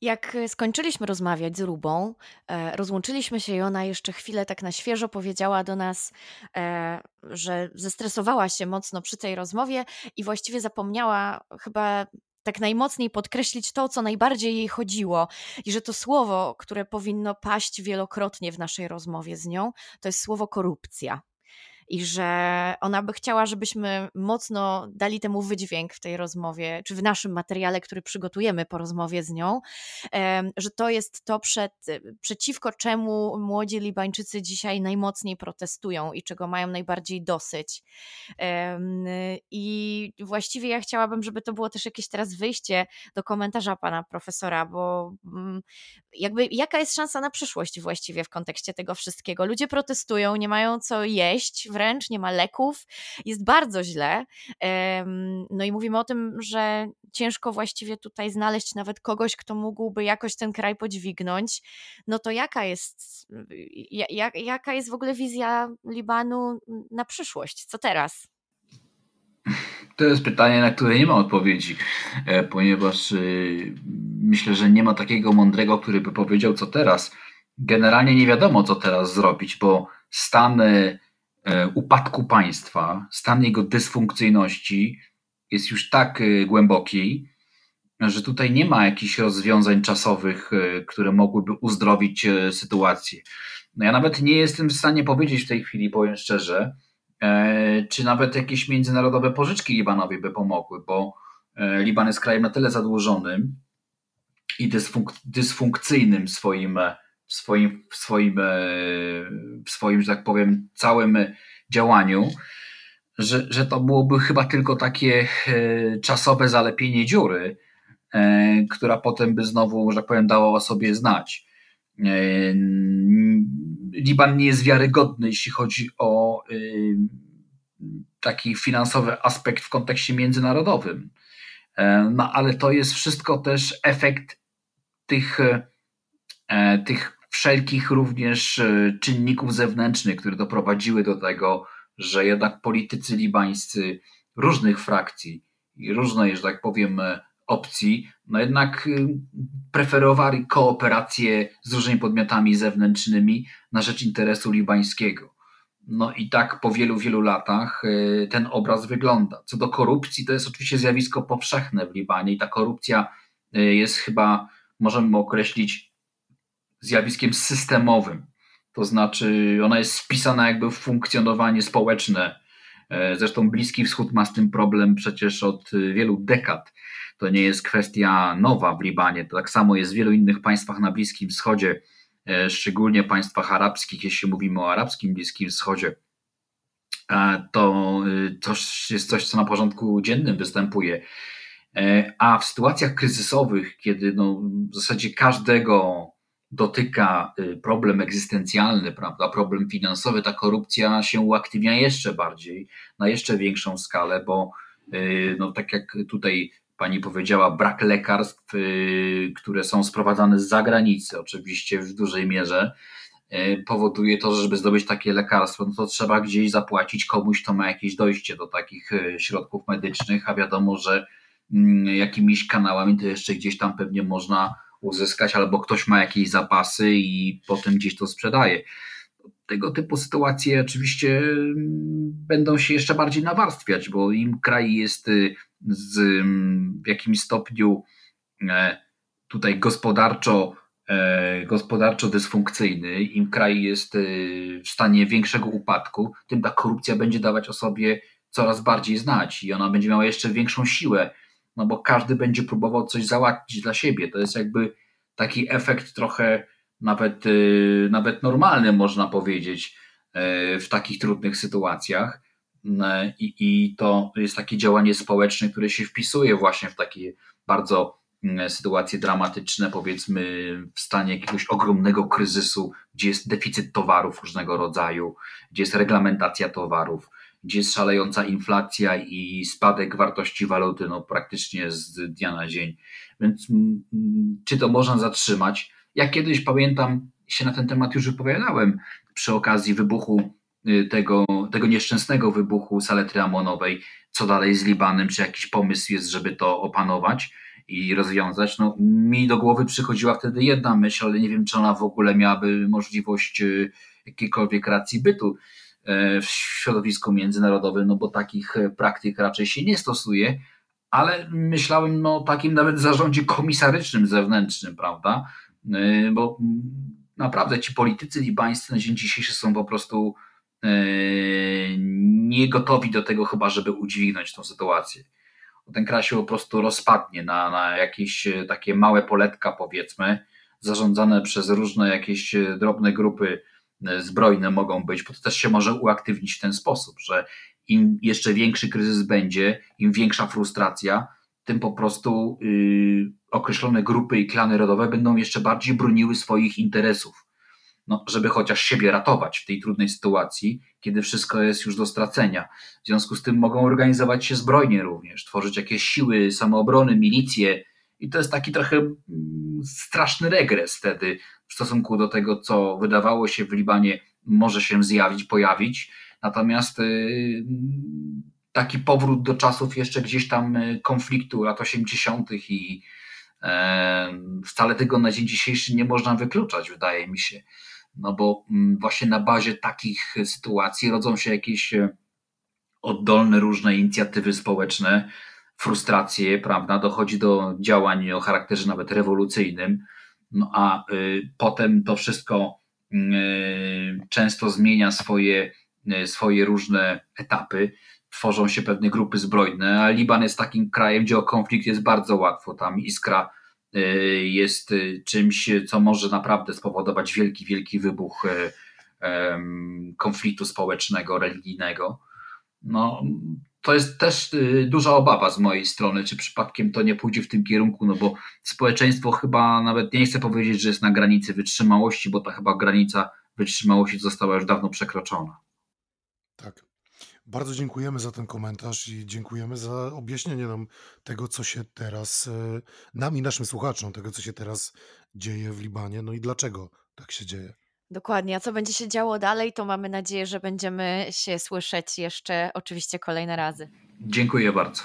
Jak skończyliśmy rozmawiać z Rubą, e, rozłączyliśmy się i ona jeszcze chwilę tak na świeżo powiedziała do nas, e, że zestresowała się mocno przy tej rozmowie i właściwie zapomniała chyba tak najmocniej podkreślić to, co najbardziej jej chodziło, i że to słowo, które powinno paść wielokrotnie w naszej rozmowie z nią, to jest słowo korupcja i że ona by chciała, żebyśmy mocno dali temu wydźwięk w tej rozmowie, czy w naszym materiale, który przygotujemy po rozmowie z nią, że to jest to, przed, przeciwko czemu młodzi Libańczycy dzisiaj najmocniej protestują i czego mają najbardziej dosyć. I właściwie ja chciałabym, żeby to było też jakieś teraz wyjście do komentarza pana profesora, bo mm, jakby jaka jest szansa na przyszłość właściwie w kontekście tego wszystkiego? Ludzie protestują, nie mają co jeść, wręcz, nie ma leków, jest bardzo źle. No i mówimy o tym, że ciężko właściwie tutaj znaleźć nawet kogoś, kto mógłby jakoś ten kraj podźwignąć. No to jaka jest, jak, jaka jest w ogóle wizja Libanu na przyszłość? Co teraz? To jest pytanie, na które nie ma odpowiedzi, e, ponieważ e, myślę, że nie ma takiego mądrego, który by powiedział, co teraz. Generalnie nie wiadomo, co teraz zrobić, bo stan upadku państwa, stan jego dysfunkcyjności jest już tak e, głęboki, że tutaj nie ma jakichś rozwiązań czasowych, e, które mogłyby uzdrowić sytuację. No ja nawet nie jestem w stanie powiedzieć w tej chwili, powiem szczerze, czy nawet jakieś międzynarodowe pożyczki Libanowi by pomogły, bo Liban jest krajem na tyle zadłużonym i dysfunk dysfunkcyjnym swoim w swoim, w swoim, e, w swoim, że tak powiem, całym działaniu, że, że to byłoby chyba tylko takie e, czasowe zalepienie dziury, e, która potem by znowu, że tak powiem, dała o sobie znać. Liban nie jest wiarygodny, jeśli chodzi o taki finansowy aspekt w kontekście międzynarodowym. No ale to jest wszystko też efekt tych, tych wszelkich również e, czynników zewnętrznych, które doprowadziły do tego, że jednak politycy libańscy różnych frakcji i różnej, że tak powiem, e, opcji, no jednak y, preferowali kooperację z różnymi podmiotami zewnętrznymi na rzecz interesu libańskiego. No i tak po wielu, wielu latach ten obraz wygląda. Co do korupcji, to jest oczywiście zjawisko powszechne w Libanie i ta korupcja jest chyba, możemy określić, zjawiskiem systemowym. To znaczy, ona jest wpisana jakby w funkcjonowanie społeczne. E, zresztą Bliski Wschód ma z tym problem przecież od wielu dekad. To nie jest kwestia nowa w Libanie. To tak samo jest w wielu innych państwach na Bliskim Wschodzie, e, szczególnie państwach arabskich, jeśli mówimy o arabskim Bliskim Wschodzie. E, to coś, jest coś, co na porządku dziennym występuje. A w sytuacjach kryzysowych, kiedy no, w zasadzie każdego dotyka y, problem egzystencjalny, prawda, problem finansowy, ta korupcja się uaktywnia jeszcze bardziej, na jeszcze większą skalę, bo y, no, tak jak tutaj pani powiedziała, brak lekarstw, y, które są sprowadzane z zagranicy, oczywiście w dużej mierze, powoduje to, że żeby zdobyć takie lekarstwo, no to trzeba gdzieś zapłacić komuś, kto ma jakieś dojście do takich środków medycznych, a wiadomo, że mm, jakimiś kanałami to jeszcze gdzieś tam pewnie można uzyskać, albo ktoś ma jakieś zapasy i potem gdzieś to sprzedaje. Tego typu sytuacje oczywiście mm, będą się jeszcze bardziej nawarstwiać, bo im kraj jest y, z, mm, w jakimś stopniu e, tutaj gospodarczo, e, gospodarczo dysfunkcyjny, im kraj jest y, w stanie większego upadku, tym ta korupcja będzie dawać o sobie coraz bardziej znać i ona będzie miała jeszcze większą siłę no bo każdy będzie próbował coś załatwić dla siebie. To jest jakby taki efekt trochę nawet, y, nawet normalny, można powiedzieć, y, w takich trudnych sytuacjach. Y, I, I to jest takie działanie społeczne, które się wpisuje właśnie w takie bardzo sytuacje dramatyczne, powiedzmy w stanie jakiegoś ogromnego kryzysu, gdzie jest deficyt towarów różnego rodzaju, gdzie jest reglamentacja towarów, gdzie jest szalejąca inflacja i spadek wartości waluty no, praktycznie z dnia na dzień. Więc mm, czy to można zatrzymać? Ja kiedyś pamiętam, się na ten temat już wypowiadałem przy okazji wybuchu y, tego, tego nieszczęsnego wybuchu saletry amonowej, co dalej z Libanem, czy jakiś pomysł jest, żeby to opanować i rozwiązać. No, mi do głowy przychodziła wtedy jedna myśl, ale nie wiem, czy ona w ogóle miałaby możliwość y, jakiejkolwiek racji bytu w środowisku międzynarodowym, no bo takich e, praktyk raczej się nie stosuje, ale myślałem o takim nawet zarządzie komisarycznym zewnętrznym, prawda? E, bo naprawdę ci politycy libańscy na dzień dzisiejszy są po prostu nie gotowi do tego chyba, żeby udźwignąć tą sytuację. Ten kraj się po prostu rozpadnie na, na jakieś takie małe poletka, powiedzmy, zarządzane przez różne jakieś drobne grupy zbrojne mogą być, bo to też się może uaktywnić w ten sposób, że im jeszcze większy kryzys będzie, im większa frustracja, tym po prostu yy, określone grupy i klany rodowe będą jeszcze bardziej broniły swoich interesów. No, żeby chociaż siebie ratować w tej trudnej sytuacji, kiedy wszystko jest już do stracenia. W związku z tym mogą organizować się zbrojnie również, tworzyć jakieś siły samoobrony, milicje, i to jest taki trochę mm, straszny regres wtedy w stosunku do tego, co wydawało się w Libanie może się zjawić, pojawić. Natomiast y, taki powrót do czasów jeszcze gdzieś tam y, konfliktu lat 80. i e, wcale tego na dzień dzisiejszy nie można wykluczać, wydaje mi się. No bo mm, właśnie na bazie takich sytuacji rodzą się jakieś e, oddolne różne inicjatywy społeczne, frustracje, prawda? Dochodzi do działań o charakterze nawet rewolucyjnym no a y, potem to wszystko y, często zmienia swoje, y, swoje różne etapy, tworzą się pewne grupy zbrojne, a Liban jest takim krajem, gdzie o konflikt jest bardzo łatwo. Tam iskra jest czymś, co może naprawdę spowodować wielki, wielki wybuch konfliktu społecznego, religijnego. No, to jest też y, duża obawa z mojej strony, czy przypadkiem to nie pójdzie w tym kierunku, no bo społeczeństwo chyba nawet nie chcę powiedzieć, że jest na granicy wytrzymałości, bo ta chyba granica wytrzymałości została już dawno przekroczona. Tak. Bardzo dziękujemy za ten komentarz i dziękujemy za objaśnienie nam tego, co się teraz, y, nam i naszym słuchaczom, tego, co się teraz dzieje w Libanie, no i dlaczego tak się dzieje. Dokładnie, a co będzie się działo dalej, to mamy nadzieję, że będziemy się słyszeć jeszcze oczywiście kolejne razy. Dziękuję bardzo.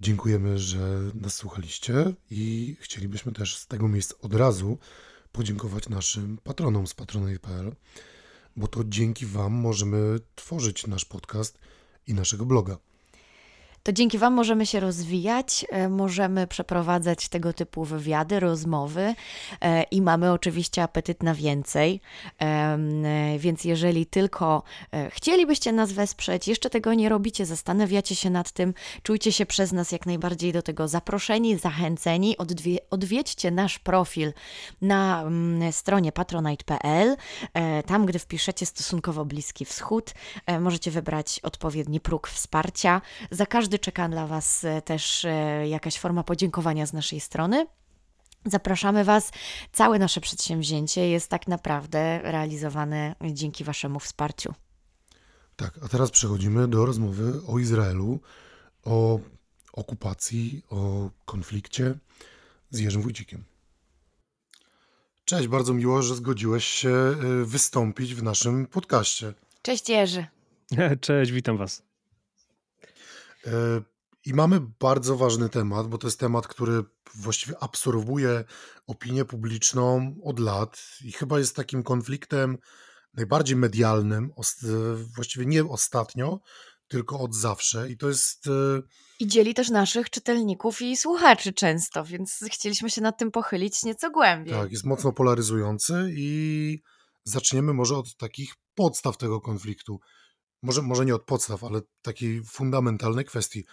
Dziękujemy, że nas słuchaliście i chcielibyśmy też z tego miejsca od razu podziękować naszym patronom z patronej.pl, bo to dzięki Wam możemy tworzyć nasz podcast i naszego bloga to dzięki Wam możemy się rozwijać, e, możemy przeprowadzać tego typu wywiady, rozmowy e, i mamy oczywiście apetyt na więcej. E, więc jeżeli tylko chcielibyście nas wesprzeć, jeszcze tego nie robicie, zastanawiacie się nad tym, czujcie się przez nas jak najbardziej do tego zaproszeni, zachęceni, odwie odwiedźcie nasz profil na mm, stronie patronite.pl. Tam, gdy wpiszecie stosunkowo Bliski Wschód, możecie wybrać odpowiedni próg wsparcia. Za każdy każdy czeka dla Was e, też e, jakaś forma podziękowania z naszej strony. Zapraszamy Was. Całe nasze przedsięwzięcie jest tak naprawdę realizowane dzięki Waszemu wsparciu. Tak, a teraz przechodzimy do rozmowy o Izraelu, o okupacji, o konflikcie z Jerzym Wójcikiem. Cześć, bardzo miło, że zgodziłeś się e, wystąpić w naszym podcaście. Cześć Jerzy. [LAUGHS] Cześć, witam Was. E, I mamy bardzo ważny temat, bo to jest temat, który właściwie absorbuje opinię publiczną od lat i chyba jest takim konfliktem najbardziej medialnym, właściwie nie ostatnio, tylko od zawsze. I to jest. E, I dzieli też naszych czytelników i słuchaczy często, więc chcieliśmy się nad tym pochylić nieco głębiej. Tak, jest mocno polaryzujący i zaczniemy może od takich podstaw tego konfliktu może, może nie od podstaw, ale takiej fundamentalnej kwestii.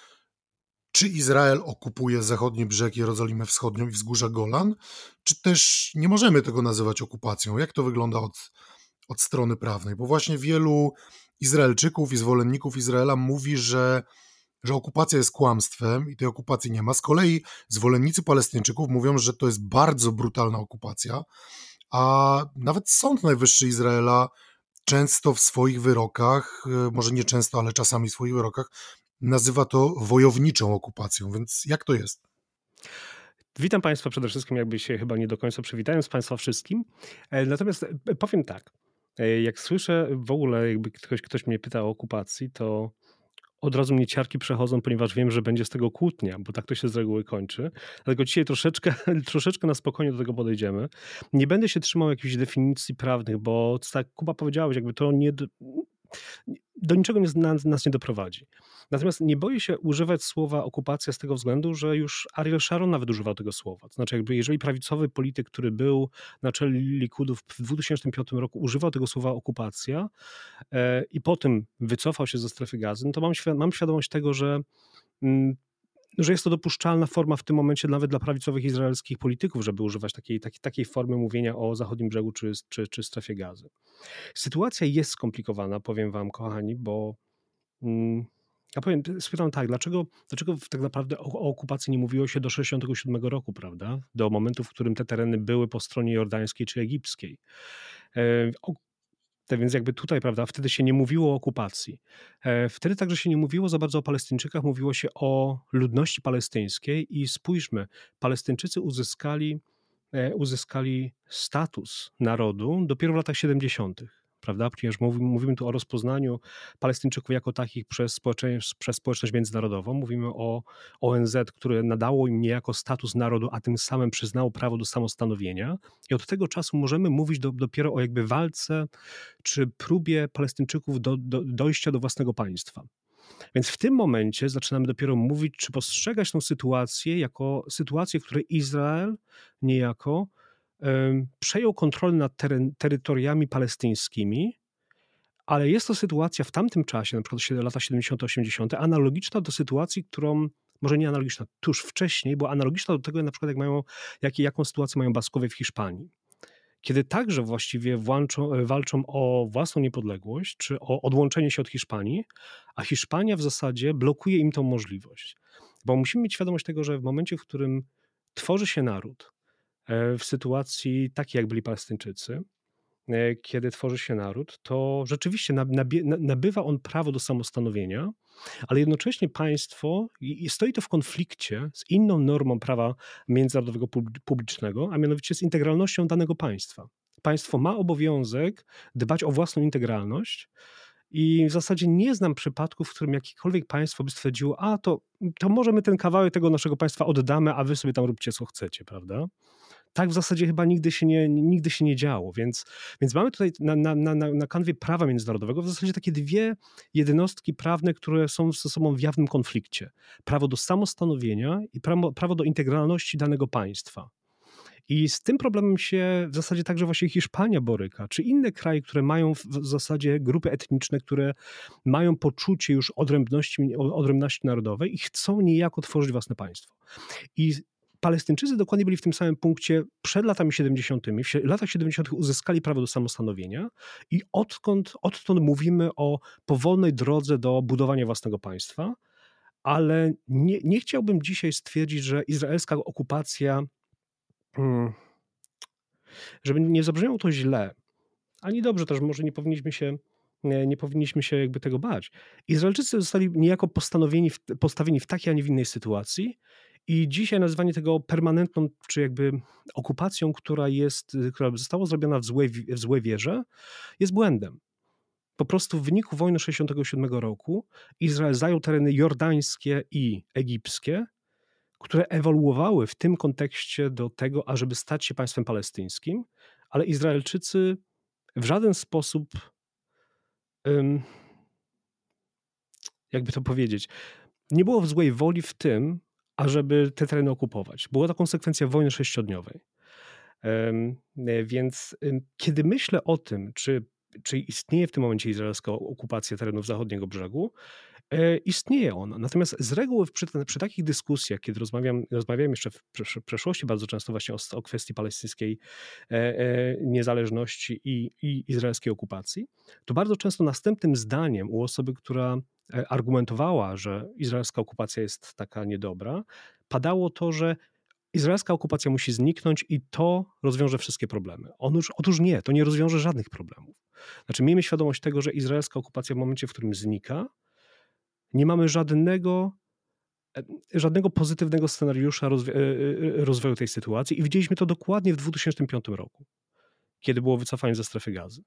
Czy Izrael okupuje zachodni brzeg Jerozolimy Wschodnią i wzgórza Golan, czy też nie możemy tego nazywać okupacją? Jak to wygląda od, od strony prawnej? Bo właśnie wielu Izraelczyków i zwolenników Izraela mówi, że, że okupacja jest kłamstwem i tej okupacji nie ma. Z kolei zwolennicy Palestyńczyków mówią, że to jest bardzo brutalna okupacja, a nawet Sąd Najwyższy Izraela często w swoich wyrokach, e, może nie często, ale czasami w swoich wyrokach, nazywa to wojowniczą okupacją. Więc jak to jest? Witam Państwa przede wszystkim, jakby się chyba nie do końca przywitając Państwa wszystkim. E, natomiast e, powiem tak. Jak słyszę w ogóle, jakby ktoś, ktoś mnie pyta o okupacji, to od razu mnie ciarki przechodzą, ponieważ wiem, że będzie z tego kłótnia, bo tak to się z reguły kończy. Dlatego dzisiaj troszeczkę, [LAUGHS] troszeczkę na spokojnie do tego podejdziemy. Nie będę się trzymał jakichś definicji prawnych, bo tak Kuba powiedziałeś, jakby to nie, do niczego nas, nas nie doprowadzi. Natomiast nie boję się używać słowa okupacja z tego względu, że już Ariel Sharon nawet używał tego słowa. To znaczy, jakby jeżeli prawicowy polityk, który był na czele Likudów w 2005 roku używał tego słowa okupacja e, i potem wycofał się ze strefy gazy, no to mam, mam świadomość tego, że mm, że jest to dopuszczalna forma w tym momencie nawet dla prawicowych izraelskich polityków, żeby używać takiej, takiej, takiej formy mówienia o zachodnim brzegu czy, czy, czy strefie gazy. Sytuacja jest skomplikowana, powiem wam, kochani, bo mm, ja powiem, spytam tak, dlaczego, dlaczego tak naprawdę o, o, okupacji nie mówiło się do 67 roku, prawda? Do momentu, w którym te tereny były po stronie jordańskiej czy egipskiej. E, tak więc jakby tutaj, prawda, wtedy się nie mówiło o okupacji. E, wtedy także się nie mówiło za bardzo o Palestyńczykach, mówiło się o ludności palestyńskiej i spójrzmy, Palestyńczycy uzyskali, e, uzyskali status narodu dopiero w latach 70 prawda? Ponieważ mówimy tu o rozpoznaniu Palestyńczyków jako takich przez społeczność, przez społeczność międzynarodową. Mówimy o ONZ, które nadało im niejako status narodu, a tym samym przyznało prawo do samostanowienia. I od tego czasu możemy mówić do, dopiero o jakby walce czy próbie Palestyńczyków do, do, dojścia do własnego państwa. Więc w tym momencie zaczynamy dopiero mówić, czy postrzegać tę sytuację jako sytuację, w której Izrael niejako przejął kontrolę nad teren, terytoriami palestyńskimi, ale jest to sytuacja w tamtym czasie, na przykład lata 70-80, analogiczna do sytuacji, którą może nie analogiczna, tuż wcześniej, bo analogiczna do tego, na przykład jak mają, jak, jaką sytuację mają Baskowie w Hiszpanii. Kiedy także właściwie włączą, e, walczą o własną niepodległość, czy o odłączenie się od Hiszpanii, a Hiszpania w zasadzie blokuje im tą możliwość. Bo musimy mieć świadomość tego, że w momencie, w którym tworzy się naród, w sytuacji takiej, jak byli Palestyńczycy, e, kiedy tworzy się naród, to rzeczywiście nabywa on prawo do samostanowienia, ale jednocześnie państwo, stoi to w konflikcie z inną normą prawa międzynarodowego publicznego, a mianowicie z integralnością danego państwa. Państwo ma obowiązek dbać o własną integralność I w zasadzie nie znam przypadków, w którym jakiekolwiek państwo by stwierdziło, a to, to może my ten kawałek tego naszego państwa oddamy, a wy sobie tam róbcie co chcecie, prawda? Tak w zasadzie chyba nigdy się nie, nigdy się nie działo, więc, więc mamy tutaj na, na, na, na kanwie prawa międzynarodowego w zasadzie takie dwie jednostki prawne, które są ze sobą w jawnym konflikcie. Prawo do samostanowienia i prawo, prawo do integralności danego państwa. I z tym problemem się w zasadzie także właśnie Hiszpania boryka, czy inne kraje, które mają w zasadzie grupy etniczne, które mają poczucie już odrębności, odrębności narodowej i chcą niejako tworzyć własne państwo. I Palestyńczycy dokładnie byli w tym samym punkcie przed latami 70. W latach 70. uzyskali prawo do samostanowienia i odkąd, odtąd mówimy o powolnej drodze do budowania własnego państwa, ale nie, nie chciałbym dzisiaj stwierdzić, że izraelska okupacja Mm. żeby nie zabrzmiało to źle, ani dobrze też, może nie powinniśmy się nie powinniśmy się jakby tego bać. Izraelczycy zostali niejako postanowieni, postawieni w takiej, a nie w innej sytuacji i dzisiaj nazywanie tego permanentną, czy jakby okupacją, która jest, która została zrobiona w złej, w złej wierze, jest błędem. Po prostu w wyniku wojny 67 roku Izrael zajął tereny jordańskie i egipskie które ewoluowały w tym kontekście do tego, ażeby stać się państwem palestyńskim, ale Izraelczycy w żaden sposób, jakby to powiedzieć, nie było w złej woli w tym, ażeby te tereny okupować. Była to konsekwencja wojny sześciodniowej. Więc kiedy myślę o tym, czy, czy istnieje w tym momencie izraelska okupacja terenów zachodniego brzegu, E, istnieje ona. Natomiast z reguły przy, przy takich dyskusjach, kiedy rozmawiam, rozmawiałem jeszcze w przeszłości bardzo często właśnie o, o kwestii palestyńskiej e, e, niezależności i, i izraelskiej okupacji, to bardzo często następnym zdaniem u osoby, która argumentowała, że izraelska okupacja jest taka niedobra, padało to, że izraelska okupacja musi zniknąć i to rozwiąże wszystkie problemy. Otóż, otóż nie, to nie rozwiąże żadnych problemów. Znaczy, miejmy świadomość tego, że izraelska okupacja w momencie, w którym znika, nie mamy żadnego, e, żadnego pozytywnego scenariusza e, e, rozwoju tej sytuacji i widzieliśmy to dokładnie w 2005 roku, kiedy było wycofanie ze strefy gazy.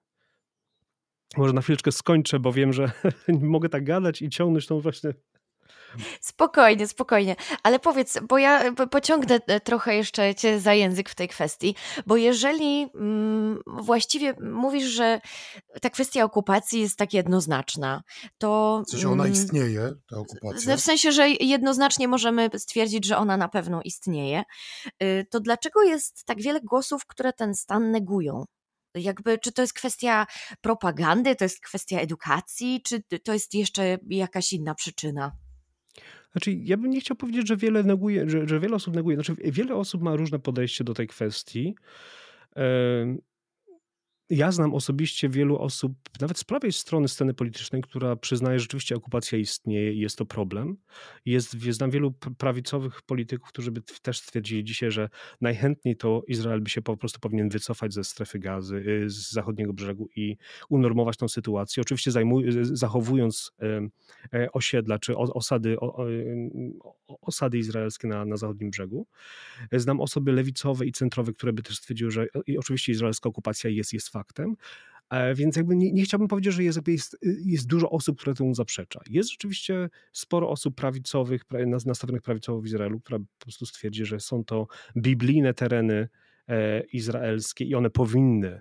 Może na chwileczkę skończę, bo wiem, że [LAUGHS] mogę tak gadać i ciągnąć tą właśnie Spokojnie, spokojnie. Ale powiedz, bo ja pociągnę e, trochę jeszcze cię za język w tej kwestii, bo jeżeli mm, właściwie mówisz, że ta kwestia okupacji jest tak jednoznaczna, to... W sensie ona mm, istnieje, ta okupacja? W sensie, że jednoznacznie możemy stwierdzić, że ona na pewno istnieje, y, to dlaczego jest tak wiele głosów, które ten stan negują? Jakby, czy to jest kwestia propagandy, to jest kwestia edukacji, czy to jest jeszcze jakaś inna przyczyna? Znaczy, ja bym nie chciał powiedzieć, że wiele neguje, że, że wiele osób neguje. Znaczy, wiele osób ma różne podejście do tej kwestii. Ja znam osobiście wielu osób, nawet z prawej strony sceny politycznej, która przyznaje, że rzeczywiście okupacja istnieje i jest to problem. Jest, znam wielu prawicowych polityków, którzy by też stwierdzili dzisiaj, że najchętniej to Izrael by się po prostu powinien wycofać ze strefy gazy, y, z zachodniego brzegu i unormować tą sytuację. Oczywiście zachowując e, osiedla czy osady, osady izraelskie na, na zachodnim brzegu. Znam osoby lewicowe i centrowe, które by też stwierdziły, że oczywiście izraelska okupacja jest, jest faktem faktem. E, więc jakby nie, nie, chciałbym powiedzieć, że jest, jest, jest dużo osób, które temu zaprzecza. Jest rzeczywiście sporo osób prawicowych, nastawionych prawicowo w Izraelu, która po prostu stwierdzi, że są to biblijne tereny e, izraelskie i one powinny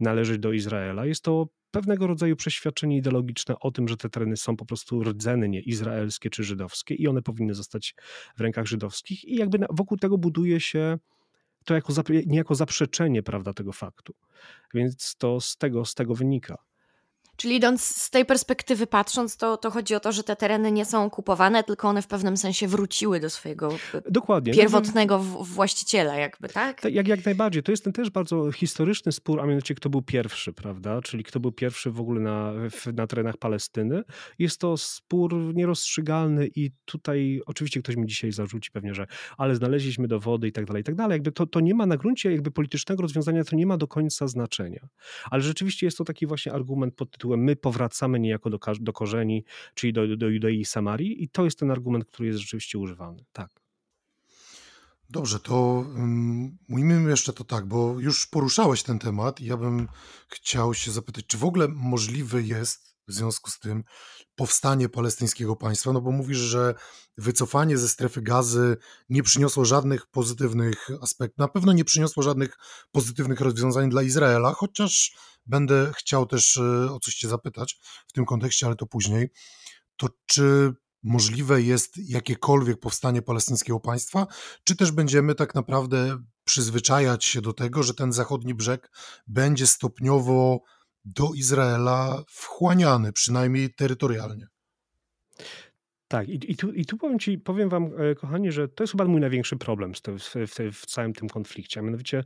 należeć do Izraela. Jest to pewnego rodzaju przeświadczenie ideologiczne o tym, że te tereny są po prostu rdzennie izraelskie czy żydowskie i one powinny zostać w rękach żydowskich i jakby wokół tego buduje się to jako, niejako zaprzeczenie prawda, tego faktu. Więc to z tego, z tego wynika. Czyli idąc z tej perspektywy patrząc, to, to chodzi o to, że te tereny nie są okupowane, tylko one w pewnym sensie wróciły do swojego Dokładnie. pierwotnego właściciela jakby, tak? Jak, jak najbardziej. To jest ten też bardzo historyczny spór, a mianowicie kto był pierwszy, prawda? Czyli kto był pierwszy w ogóle na, na terenach Palestyny. Jest to spór nierozstrzygalny i tutaj oczywiście ktoś mi dzisiaj zarzuci pewnie, że ale znaleźliśmy dowody i tak dalej, i tak dalej. Jakby to, to nie ma na gruncie jakby politycznego rozwiązania, to nie ma do końca znaczenia. Ale rzeczywiście jest to taki właśnie argument pod tytułem tytułem my powracamy niejako do, do korzeni, czyli do, do Judei i Samarii i to jest ten argument, który jest rzeczywiście używany. Tak. Dobrze, to um, ujmijmy jeszcze to tak, bo już poruszałeś ten temat i ja bym chciał się zapytać, czy w ogóle możliwe jest w związku z tym powstanie palestyńskiego państwa? No bo mówisz, że wycofanie ze strefy gazy nie przyniosło żadnych pozytywnych aspektów, na pewno nie przyniosło żadnych pozytywnych rozwiązań dla Izraela, chociaż będę chciał też e, o coś Cię zapytać w tym kontekście, ale to później. To czy możliwe jest jakiekolwiek powstanie palestyńskiego państwa, czy też będziemy tak naprawdę przyzwyczajać się do tego, że ten zachodni brzeg będzie stopniowo do Izraela wchłaniany, przynajmniej terytorialnie. Tak, i, i, tu, i tu powiem ci, powiem wam, e, kochani, że to jest chyba mój największy problem w, w, w całym tym konflikcie. A mianowicie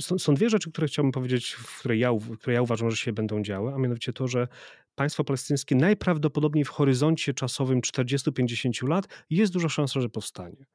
są, są, dwie rzeczy, które chciałbym powiedzieć, które ja, które ja uważam, że się będą działy, a mianowicie to, że państwo palestyńskie najprawdopodobniej w horyzoncie czasowym 40-50 lat jest duża szansa, że powstanie.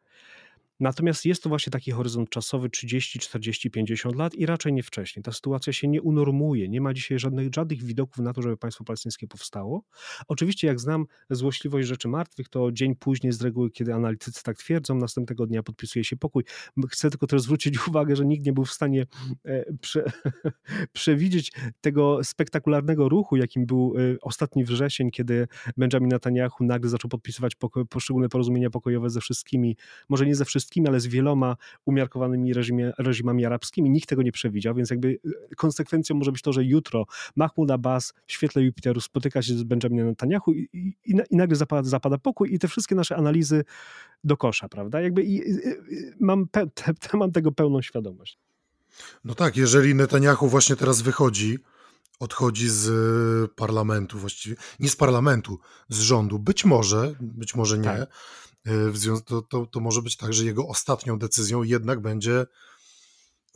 Natomiast jest to właśnie taki horyzont czasowy 30, 40, 50 lat i raczej nie wcześniej. Ta sytuacja się nie unormuje. Nie ma dzisiaj żadnych, żadnych widoków na to, żeby państwo palestyńskie powstało. Oczywiście, jak znam złośliwość rzeczy martwych, to dzień później z reguły, kiedy analitycy tak twierdzą, następnego dnia podpisuje się pokój. Chcę tylko też zwrócić [LAUGHS] uwagę, że nikt nie był w stanie e, prze, [LAUGHS] przewidzieć tego spektakularnego ruchu, jakim był e, ostatni wrzesień, kiedy Benjamin Netanyahu nagle zaczął podpisywać poszczególne porozumienia pokojowe ze wszystkimi, może nie ze wszystkimi, wszystkimi, ale z wieloma umiarkowanymi reżimie, reżimami arabskimi. Nikt tego nie przewidział, więc jakby e, konsekwencją może być to, że jutro Mahmoud Abbas w świetle Jupiteru spotyka się z Benjaminem Netanyahu i, i, i nagle zapada, zapada pokój i te wszystkie nasze analizy do kosza, prawda? Jakby i, mam, pe, te, te, mam tego pełną świadomość. No tak, jeżeli Netanyahu właśnie teraz wychodzi, odchodzi z parlamentu właściwie, nie z parlamentu, z rządu, być może, być może nie, tak. E, w związku, to, to, to może być tak, że jego ostatnią decyzją jednak będzie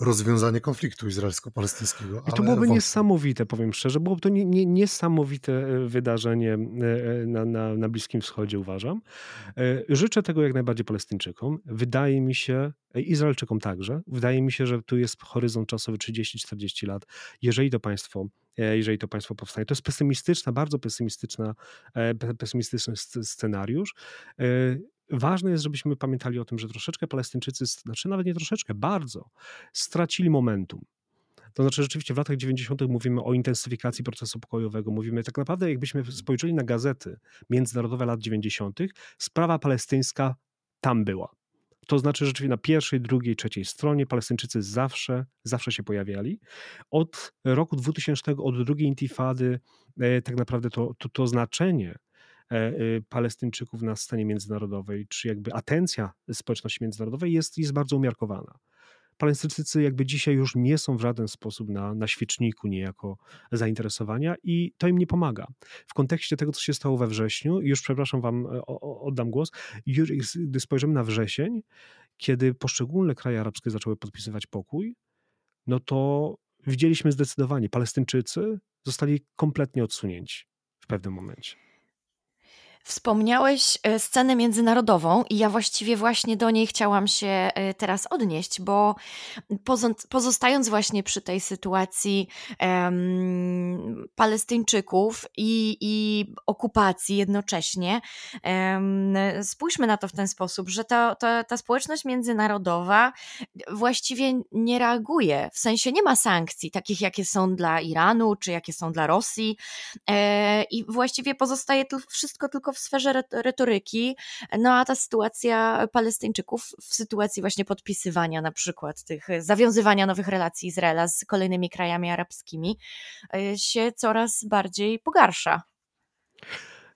rozwiązanie konfliktu izraelsko-palestyńskiego. I to byłoby niesamowite, powiem szczerze, byłoby to nie, nie, niesamowite e, wydarzenie e, na, na, na Bliskim Wschodzie, uważam. Życzę tego jak najbardziej Palestyńczykom. Wydaje mi się, Izraelczykom także, wydaje mi się, że tu jest horyzont czasowy 30-40 lat. Jeżeli to państwo jeżeli to państwo powstanie. To jest pesymistyczna, bardzo pesymistyczna, pesymistyczny scenariusz. Ważne jest, żebyśmy pamiętali o tym, że troszeczkę Palestyńczycy, znaczy nawet nie troszeczkę, bardzo stracili momentum. To znaczy, rzeczywiście w latach 90. mówimy o intensyfikacji procesu pokojowego. Mówimy tak naprawdę, jakbyśmy spojrzeli na gazety międzynarodowe lat 90., sprawa palestyńska tam była. To znaczy, rzeczywiście na pierwszej, drugiej, trzeciej stronie Palestyńczycy zawsze, zawsze się pojawiali. Od roku 2000, od drugiej intifady, e, tak naprawdę to, to, to znaczenie Palestyńczyków na scenie międzynarodowej, czy jakby atencja społeczności międzynarodowej jest, jest bardzo umiarkowana. Palestyńczycy jakby dzisiaj już nie są w żaden sposób na, na świeczniku niejako zainteresowania i to im nie pomaga. W kontekście tego, co się stało we wrześniu, już przepraszam wam, e, oddam głos, gdy spojrzymy na wrzesień, kiedy poszczególne kraje arabskie zaczęły podpisywać pokój, no to widzieliśmy zdecydowanie, Palestyńczycy zostali kompletnie odsunięci w pewnym momencie. Wspomniałeś e, scenę międzynarodową i ja właściwie właśnie do niej chciałam się e, teraz odnieść, bo pozostając właśnie przy tej sytuacji um, Palestyńczyków i, i, okupacji jednocześnie, um, spójrzmy na to w ten sposób, że ta, ta, ta społeczność międzynarodowa właściwie nie reaguje, w sensie nie ma sankcji takich, jakie są dla Iranu czy jakie są dla Rosji e, i właściwie pozostaje to wszystko tylko w sferze retoryki, no a ta sytuacja Palestyńczyków w sytuacji właśnie podpisywania na przykład tych, zawiązywania nowych relacji Izraela z kolejnymi krajami arabskimi e, się coraz bardziej pogarsza.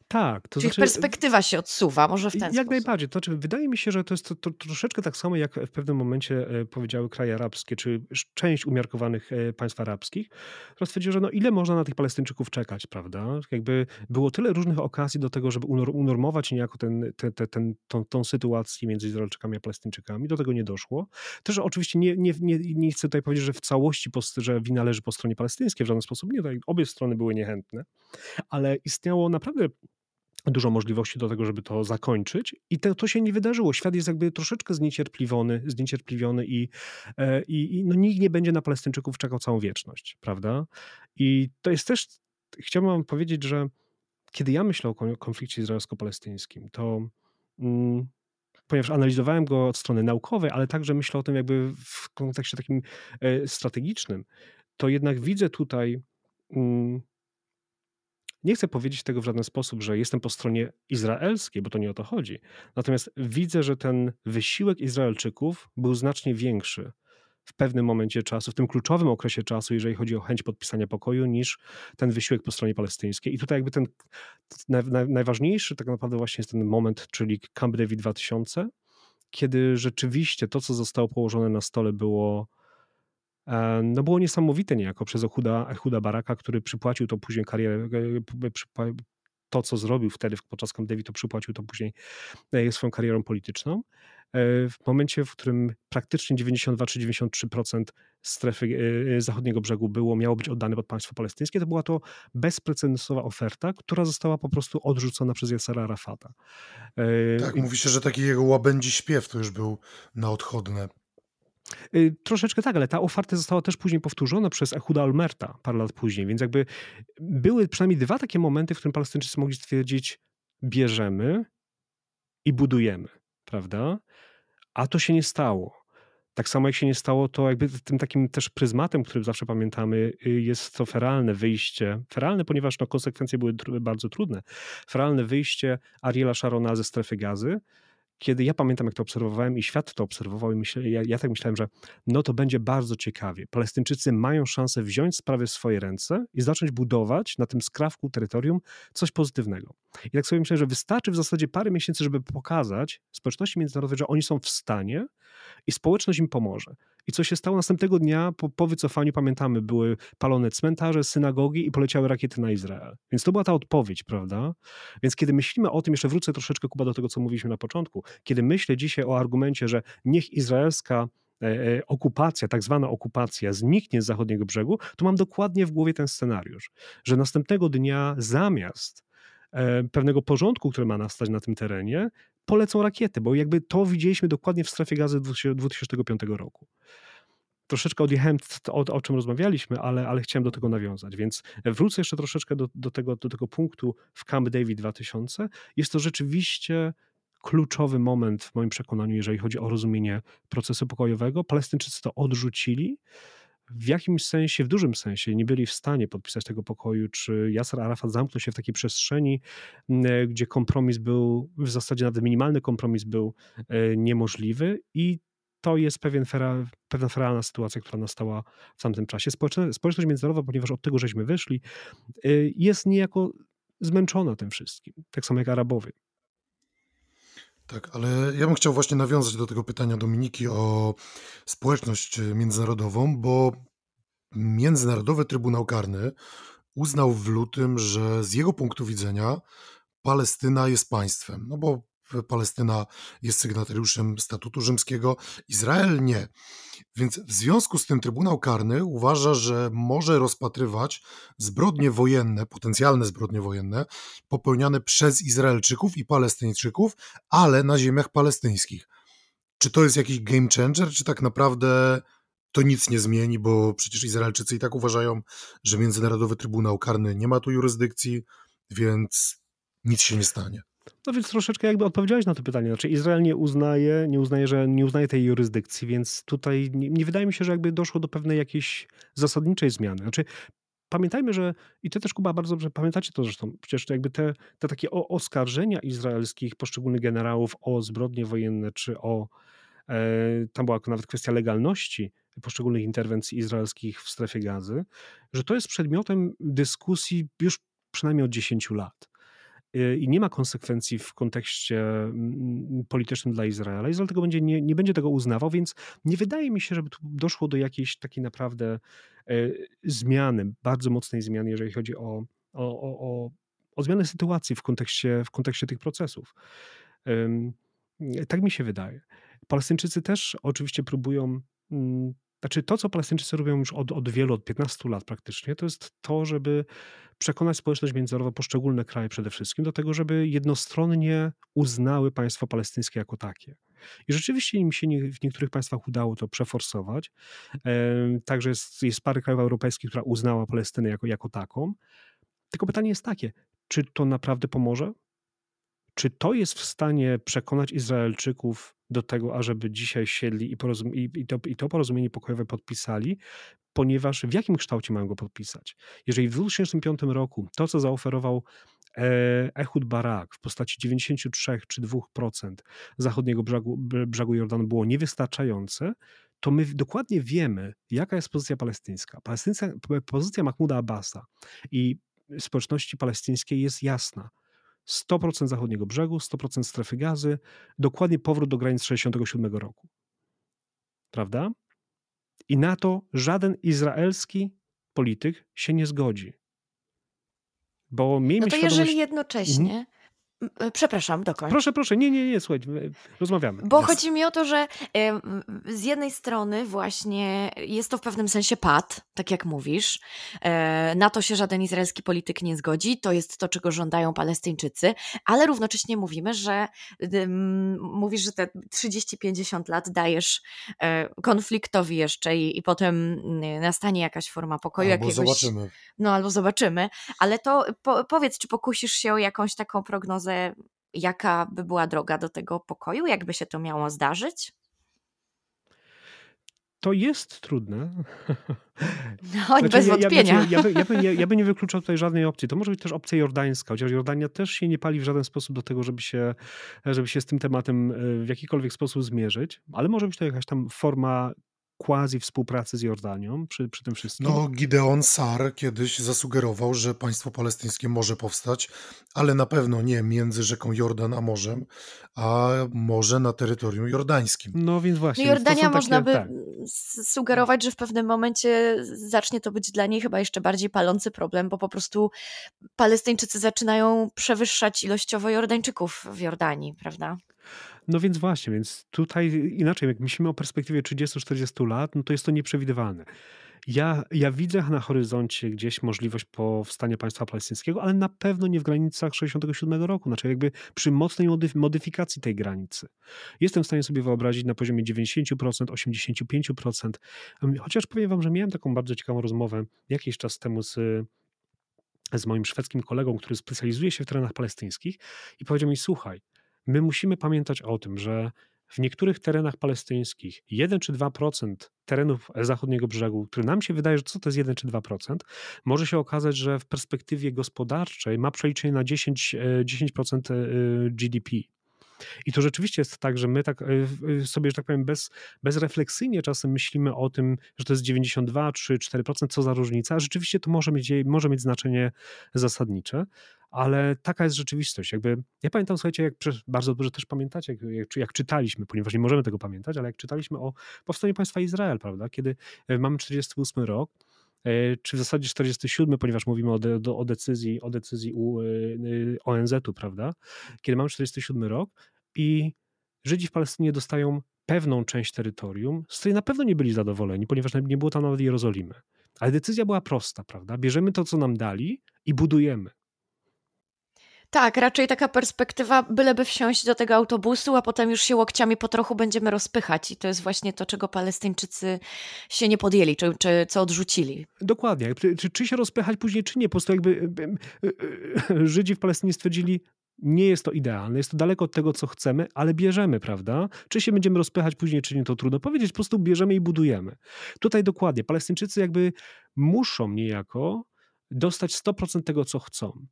Tak, to Czyli znaczy, perspektywa się odsuwa, może w ten jak sposób. Jak najbardziej. To znaczy, wydaje mi się, że to jest to, to, troszeczkę tak samo, jak w pewnym momencie e, powiedziały kraje arabskie, czy część umiarkowanych e, państw arabskich, stwierdziły, że no ile można na tych Palestyńczyków czekać, prawda? Jakby było tyle różnych okazji do tego, żeby unormować niejako ten, ten, ten, ten, tą, tą sytuację między Izraelczykami a Palestyńczykami. Do tego nie doszło. Też oczywiście nie, nie, nie, nie chcę tutaj powiedzieć, że w całości, że wina leży po stronie palestyńskiej w żaden sposób. Nie, obie strony były niechętne, ale istniało naprawdę dużo możliwości do tego, żeby to zakończyć i to, to się nie wydarzyło. Świat jest jakby troszeczkę zniecierpliwiony, zniecierpliwiony i, e, i, i no nikt nie będzie na Palestyńczyków czekał całą wieczność, prawda? I to jest też, chciałbym wam powiedzieć, że kiedy ja myślę o konflikcie izraelsko-palestyńskim, to mm, ponieważ analizowałem go od strony naukowej, ale także myślę o tym jakby w kontekście takim e, strategicznym, to jednak widzę tutaj mm, nie chcę powiedzieć tego w żaden sposób, że jestem po stronie izraelskiej, bo to nie o to chodzi. Natomiast widzę, że ten wysiłek Izraelczyków był znacznie większy w pewnym momencie czasu, w tym kluczowym okresie czasu, jeżeli chodzi o chęć podpisania pokoju, niż ten wysiłek po stronie palestyńskiej. I tutaj jakby ten naj, naj, najważniejszy tak naprawdę właśnie jest ten moment, czyli Camp David 2000, kiedy rzeczywiście to, co zostało położone na stole było no było niesamowite niejako przez Ehuda, Ehuda Baraka, który przypłacił to później karierę, e, to, co zrobił wtedy podczas Camp David, to przypłacił to później e, swoją karierą polityczną. E, w momencie, w którym praktycznie 92 czy 93% strefy e, zachodniego brzegu było, miało być oddane pod państwo palestyńskie, to była to bezprecedensowa oferta, która została po prostu odrzucona przez Yasera Arafata. Tak, I... mówi się, że taki jego łabędzi śpiew to już był na odchodne. Troszeczkę tak, ale ta oferta została też później powtórzona przez Ehuda Almerta parę lat później, więc jakby były przynajmniej dwa takie momenty, w którym Palestyńczycy mogli stwierdzić, bierzemy i budujemy, prawda? A to się nie stało. Tak samo jak się nie stało, to jakby tym takim też pryzmatem, którym zawsze pamiętamy, y, jest to feralne wyjście. Feralne, ponieważ no, konsekwencje były bardzo trudne. Feralne wyjście Ariela Sharona ze strefy gazy, kiedy ja pamiętam, jak to obserwowałem i świat to obserwował, i myślę, ja, ja tak myślałem, że no to będzie bardzo ciekawie. Palestyńczycy mają szansę wziąć sprawy w swoje ręce i zacząć budować na tym skrawku terytorium coś pozytywnego. I tak sobie myślę, że wystarczy w zasadzie parę miesięcy, żeby pokazać społeczności międzynarodowej, że oni są w stanie i społeczność im pomoże. I co się stało następnego dnia, po, po wycofaniu, pamiętamy, były palone cmentarze, synagogi i poleciały rakiety na Izrael. Więc to była ta odpowiedź, prawda? Więc kiedy myślimy o tym, jeszcze wrócę troszeczkę, Kuba, do tego, co mówiliśmy na początku, kiedy myślę dzisiaj o argumencie, że niech izraelska e, e, okupacja, tak zwana okupacja zniknie z zachodniego brzegu, to mam dokładnie w głowie ten scenariusz, że następnego dnia zamiast pewnego porządku, który ma nastać na tym terenie, polecą rakiety, bo jakby to widzieliśmy dokładnie w strefie gazy 2005 roku. Troszeczkę odjechałem od o czym rozmawialiśmy, ale, ale chciałem do tego nawiązać, więc wrócę jeszcze troszeczkę do, do, tego, do tego punktu w Camp David 2000. Jest to rzeczywiście kluczowy moment w moim przekonaniu, jeżeli chodzi o rozumienie procesu pokojowego. Palestyńczycy to odrzucili, w jakimś sensie, w dużym sensie nie byli w stanie podpisać tego pokoju, czy Yasser Arafat zamknął się w takiej przestrzeni, e, gdzie kompromis był, w zasadzie nawet minimalny kompromis był e, niemożliwy i to jest pewien fera, pewna feralna sytuacja, która nastała w tamtym czasie. Społeczność międzynarodowa, ponieważ od tego żeśmy wyszli, e, jest niejako zmęczona tym wszystkim, tak samo jak Arabowie. Tak, ale ja bym chciał właśnie nawiązać do tego pytania Dominiki o społeczność międzynarodową, bo Międzynarodowy Trybunał Karny uznał w lutym, że z jego punktu widzenia Palestyna jest państwem. No bo Palestyna jest sygnatariuszem statutu rzymskiego, Izrael nie. Więc w związku z tym Trybunał Karny uważa, że może rozpatrywać zbrodnie wojenne, potencjalne zbrodnie wojenne, popełniane przez Izraelczyków i Palestyńczyków, ale na ziemiach palestyńskich. Czy to jest jakiś game changer, czy tak naprawdę to nic nie zmieni, bo przecież Izraelczycy i tak uważają, że Międzynarodowy Trybunał Karny nie ma tu jurysdykcji, więc nic się nie stanie. No więc troszeczkę jakby odpowiedziałeś na to pytanie. Znaczy Izrael nie uznaje, nie uznaje, że nie uznaje tej jurysdykcji, więc tutaj nie, nie wydaje mi się, że jakby doszło do pewnej jakiejś zasadniczej zmiany. Znaczy pamiętajmy, że i ty też Kuba bardzo dobrze pamiętacie to zresztą, przecież to jakby te, te takie oskarżenia izraelskich poszczególnych generałów o zbrodnie wojenne, czy o e, tam była nawet kwestia legalności poszczególnych interwencji izraelskich w strefie gazy, że to jest przedmiotem dyskusji już przynajmniej od 10 lat. Y, i nie ma konsekwencji w kontekście politycznym dla Izraela. Izrael tego będzie, nie, nie będzie tego uznawał, więc nie wydaje mi się, żeby tu doszło do jakiejś takiej naprawdę e, zmiany, bardzo mocnej zmiany, jeżeli chodzi o, o, o, o zmianę sytuacji w kontekście, w kontekście tych procesów. Tak mi się wydaje. Palestyńczycy też oczywiście próbują mm, znaczy to, co Palestyńczycy robią już od, od wielu, od 15 lat praktycznie, to jest to, żeby przekonać społeczność międzynarodową, poszczególne kraje przede wszystkim, do tego, żeby jednostronnie uznały państwo palestyńskie jako takie. I rzeczywiście im się nie, w niektórych państwach udało to przeforsować. Także jest, jest parę krajów europejskich, która uznała Palestynę jako, jako taką. Tylko pytanie jest takie, czy to naprawdę pomoże? Czy to jest w stanie przekonać Izraelczyków do tego, ażeby dzisiaj siedli i, porozum- i, i, to, i to porozumienie pokojowe podpisali? ponieważ w jakim kształcie mają go podpisać? Jeżeli w 2005 roku to, co zaoferował e, Ehud Barak w postaci 93 czy 2% zachodniego brzegu, brzegu Jordanu było niewystarczające, to my dokładnie wiemy, jaka jest pozycja palestyńska. Palestyńska pozycja Mahmuda Abbasa i społeczności palestyńskiej jest jasna. 100% zachodniego brzegu, 100% strefy gazy, dokładnie powrót do granic 67 roku. Prawda? I na to żaden izraelski polityk się nie zgodzi. Bo miejmy No to świadomość... jeżeli jednocześnie Mhm. Przepraszam, dokończ. Proszę, proszę, nie, nie, nie, słuchaj, rozmawiamy. Bo Jest. chodzi mi o to, że em, z jednej strony właśnie jest to w pewnym sensie pad, tak jak mówisz. E, Na to się żaden izraelski polityk nie zgodzi. To jest to, czego żądają Palestyńczycy, ale równocześnie mówimy, że mówisz, że te 30-50 lat dajesz e, konfliktowi jeszcze i, i potem nastanie jakaś forma pokoju. Albo jakiegoś, zobaczymy. No albo zobaczymy. Ale to po, powiedz, czy pokusisz się o jakąś taką prognozę, jaka by była droga do tego pokoju, jakby się to miało zdarzyć? To jest trudne. No, bez ja, wątpienia. Ja, ja, ja, by nie, ja by nie wykluczał tutaj żadnej opcji. To może być też opcja jordańska, chociaż Jordania też się nie pali w żaden sposób do tego, żeby się, żeby się z tym tematem e, w jakikolwiek sposób zmierzyć, ale może być to jakaś tam forma quasi współpracy z Jordanią przy, przy tym wszystkim. No, Gideon Sar kiedyś zasugerował, że państwo palestyńskie może powstać, ale na pewno nie między rzeką Jordan a morzem, a może na terytorium jordańskim. No więc właśnie. No Jordania są można takie, by tak. sugerować, że w pewnym momencie zacznie to być dla niej chyba jeszcze bardziej palący problem, bo po prostu Palestyńczycy zaczynają przewyższać ilościowo Jordańczyków w Jordanii, prawda? No więc właśnie, więc tutaj inaczej, jak myślimy o perspektywie 30-40 lat, no to jest to nieprzewidywalne. Ja, ja widzę na horyzoncie gdzieś możliwość powstania państwa palestyńskiego, ale na pewno nie w granicach 67 roku, znaczy jakby przy mocnej modyf- modyfikacji tej granicy. Jestem w stanie sobie wyobrazić na poziomie 90%, 85%, chociaż powiem wam, że miałem taką bardzo ciekawą rozmowę jakiś czas temu z z moim szwedzkim kolegą, który specjalizuje się w terenach palestyńskich i powiedział mi: Słuchaj, my musimy pamiętać o tym, że w niektórych terenach palestyńskich 1 czy 2% terenów zachodniego brzegu, który nam się wydaje, że co to jest 1 czy 2%, może się okazać, że w perspektywie gospodarczej ma przeliczenie na 10, e, 10% e, GDP. I to rzeczywiście jest tak, że my tak e, w- sobie, że tak powiem, bez, bezrefleksyjnie czasem myślimy o tym, że to jest 92 czy 4%, co za różnica. Rzeczywiście to może mieć, może mieć znaczenie zasadnicze, ale taka jest rzeczywistość. Jakby, ja pamiętam, słuchajcie, jak bardzo dobrze też pamiętacie, jak, jak, jak czytaliśmy, ponieważ nie możemy tego pamiętać, ale jak czytaliśmy o powstaniu państwa Izrael, prawda, kiedy e, mamy 48 rok, e, czy w zasadzie 47, ponieważ mówimy o, de, o decyzji, o decyzji u, e, e, ONZ-u, prawda, kiedy mamy 47 rok i Żydzi w Palestynie dostają pewną część terytorium, z której na pewno nie byli zadowoleni, ponieważ nie było tam nawet Jerozolimy. Ale decyzja była prosta, prawda? Bierzemy to, co nam dali i budujemy. Tak, raczej taka perspektywa, byleby wsiąść do tego autobusu, a potem już się łokciami po trochu będziemy rozpychać. I to jest właśnie to, czego Palestyńczycy się nie podjęli, czy, czy co odrzucili. Dokładnie. Czy, czy się rozpychać później, czy nie? Po prostu jakby e, e, Żydzi w Palestynie stwierdzili, nie jest to idealne, jest to daleko od tego, co chcemy, ale bierzemy, prawda? Czy się będziemy rozpychać później, czy nie, to trudno powiedzieć, po prostu bierzemy i budujemy. Tutaj dokładnie, Palestyńczycy jakby muszą niejako dostać 100% tego, co chcą.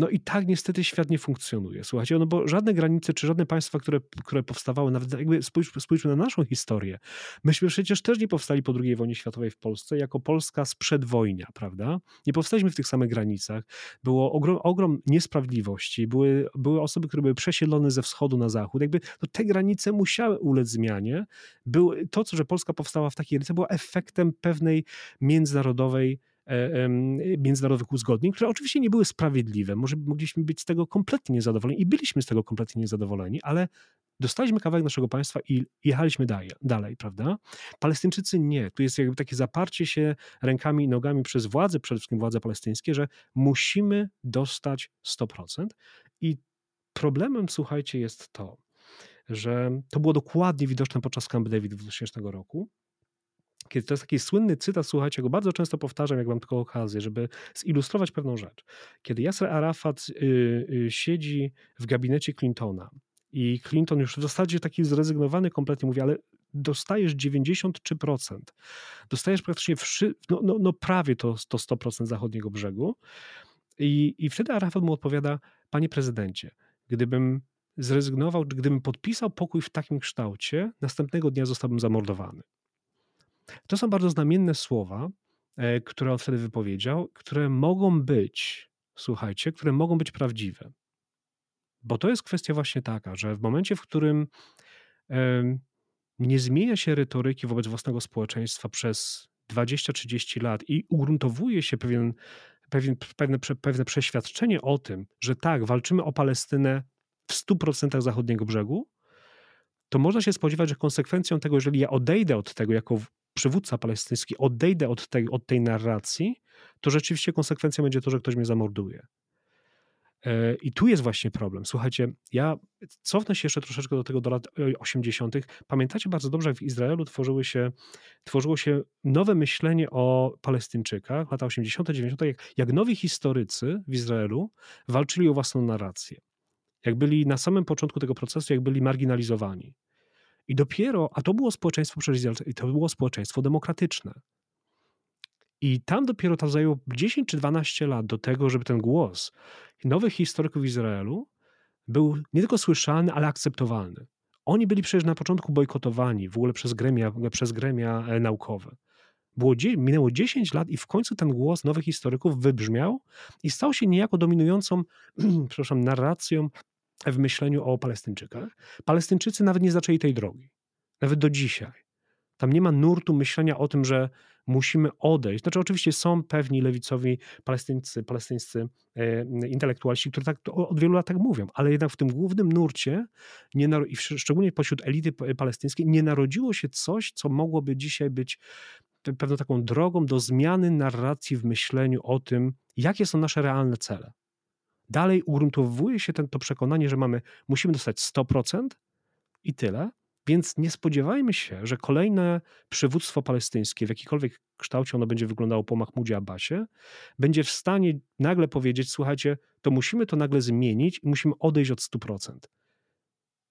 No i tak niestety świat nie funkcjonuje. Słuchajcie, no bo żadne granice, czy żadne państwa, które, które powstawały, nawet jakby spójrz, spójrzmy na naszą historię. Myśmy przecież też nie powstali po II wojnie światowej w Polsce jako Polska sprzed wojnia, prawda? Nie powstaliśmy w tych samych granicach. Było ogrom, ogrom niesprawiedliwości, były, były osoby, które były przesiedlone ze wschodu na zachód. Jakby no, te granice musiały ulec zmianie. Był, to, co, że Polska powstała w takiej granicy, było efektem pewnej międzynarodowej międzynarodowych uzgodnień, które oczywiście nie były sprawiedliwe. Może mogliśmy być z tego kompletnie niezadowoleni i byliśmy z tego kompletnie niezadowoleni, ale dostaliśmy kawałek naszego państwa i jechaliśmy dalej, dalej, prawda? Palestyńczycy nie. Tu jest jakby takie zaparcie się rękami i nogami przez władze, przede wszystkim władze palestyńskie, że musimy dostać 100%. I problemem, słuchajcie, jest to, że to było dokładnie widoczne podczas Camp David 2000 roku, kiedy to jest taki słynny cytat, słuchajcie, go bardzo często powtarzam, jak mam tylko okazję, żeby zilustrować pewną rzecz. Kiedy Yasser Arafat y, y, siedzi w gabinecie Clintona i Clinton już w zasadzie taki zrezygnowany kompletnie mówi, ale dostajesz 93%. Dostajesz praktycznie wszy, no, no, no prawie to, to 100% zachodniego brzegu. I, I wtedy Arafat mu odpowiada, panie prezydencie, gdybym zrezygnował, gdybym podpisał pokój w takim kształcie, następnego dnia zostałbym zamordowany. To są bardzo znamienne słowa, e, które on wtedy wypowiedział, które mogą być, słuchajcie, które mogą być prawdziwe. Bo to jest kwestia właśnie taka, że w momencie, w którym nie zmienia się retoryki wobec własnego społeczeństwa przez 20-30 lat i ugruntowuje się pewien, pewien, pewne, pewne przeświadczenie o tym, że tak, walczymy o Palestynę w 100% zachodniego brzegu, to można się spodziewać, że konsekwencją tego, jeżeli ja odejdę od tego jako przywódca palestyński, odejdę od tej, od tej narracji, to rzeczywiście konsekwencją będzie to, że ktoś mnie zamorduje. E, I tu jest właśnie problem. Słuchajcie, ja cofnę się jeszcze troszeczkę do tego do lat 80. E, Pamiętacie bardzo dobrze, jak w Izraelu tworzyły się, tworzyło się nowe myślenie o Palestyńczykach, lata 80., 90., jak, jak nowi historycy w Izraelu walczyli o własną narrację. Jak byli na samym początku tego procesu, jak byli marginalizowani. I dopiero, a to było społeczeństwo i to było społeczeństwo demokratyczne. I tam dopiero to zajęło 10 czy 12 lat do tego, żeby ten głos nowych historyków Izraelu był nie tylko słyszalny, ale akceptowalny. Oni byli przecież na początku bojkotowani w ogóle przez gremia, przez gremia e, naukowe. Było, minęło 10 lat i w końcu ten głos nowych historyków wybrzmiał i stał się niejako dominującą [CLEARS THROAT] przepraszam, narracją w myśleniu o Palestyńczykach. Palestyńczycy nawet nie zaczęli tej drogi. Nawet do dzisiaj. Tam nie ma nurtu myślenia o tym, że musimy odejść. Znaczy, oczywiście są pewni lewicowi palestyńscy, palestyńscy e, intelektualiści, którzy tak od wielu lat tak mówią, ale jednak w tym głównym nurcie, nie, i szczególnie pośród elity palestyńskiej, nie narodziło się coś, co mogłoby dzisiaj być pewną taką drogą do zmiany narracji w myśleniu o tym, jakie są nasze realne cele. Dalej ugruntowuje się ten, to przekonanie, że mamy, musimy dostać 100% i tyle, więc nie spodziewajmy się, że kolejne przywództwo palestyńskie, w jakikolwiek kształcie ono będzie wyglądało po Mahmudzie Abbasie, będzie w stanie nagle powiedzieć: Słuchajcie, to musimy to nagle zmienić i musimy odejść od 100%.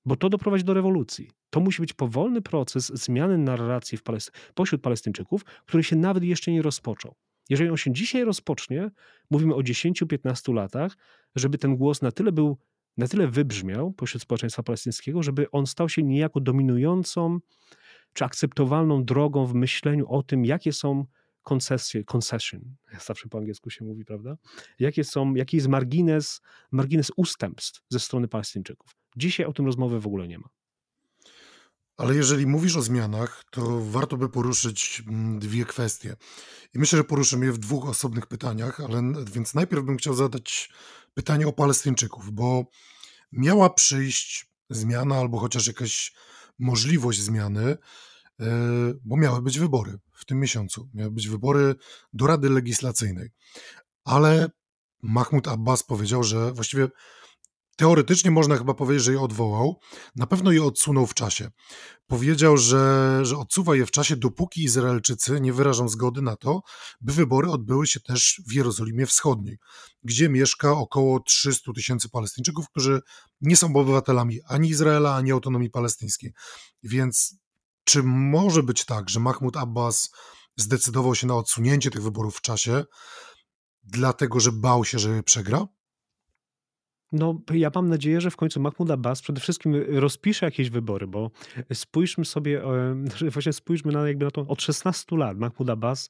Bo to doprowadzi do rewolucji. To musi być powolny proces zmiany narracji w pośród Palestyńczyków, który się nawet jeszcze nie rozpoczął. Jeżeli on się dzisiaj rozpocznie, mówimy o 10-15 latach, żeby ten głos na tyle był na tyle wybrzmiał pośród społeczeństwa palestyńskiego, żeby on stał się niejako dominującą czy akceptowalną drogą w myśleniu o tym, jakie są koncesje, concession, [LAUGHS] zawsze po angielsku się mówi, prawda? Jakie są, jaki jest margines, margines ustępstw ze strony Palestyńczyków. Dzisiaj o tym rozmowy w ogóle nie ma. Ale jeżeli mówisz o zmianach, to warto by poruszyć mm, dwie kwestie. I myślę, że poruszymy je w dwóch osobnych pytaniach, ale więc najpierw bym chciał zadać pytanie o Palestyńczyków, bo miała przyjść zmiana albo chociaż jakaś możliwość zmiany, e, bo miały być wybory w tym miesiącu. Miały być wybory do Rady Legislacyjnej. Ale Mahmud Abbas powiedział, że właściwie Teoretycznie można chyba powiedzieć, że je odwołał. Na pewno je odsunął w czasie. Powiedział, że, że odsuwa je w czasie, dopóki Izraelczycy nie wyrażą zgody na to, by wybory odbyły się też w Jerozolimie Wschodniej, gdzie mieszka około 300 tysięcy Palestyńczyków, którzy nie są obywatelami ani Izraela, ani autonomii palestyńskiej. Więc czy może być tak, że Mahmud Abbas zdecydował się na odsunięcie tych wyborów w czasie, dlatego że bał się, że je przegra? No, ja mam nadzieję, że w końcu Mahmoud Abbas przede wszystkim rozpisze jakieś wybory, bo spójrzmy sobie, [LAUGHS] właśnie spójrzmy na jakby na to, od 16 lat Mahmoud Abbas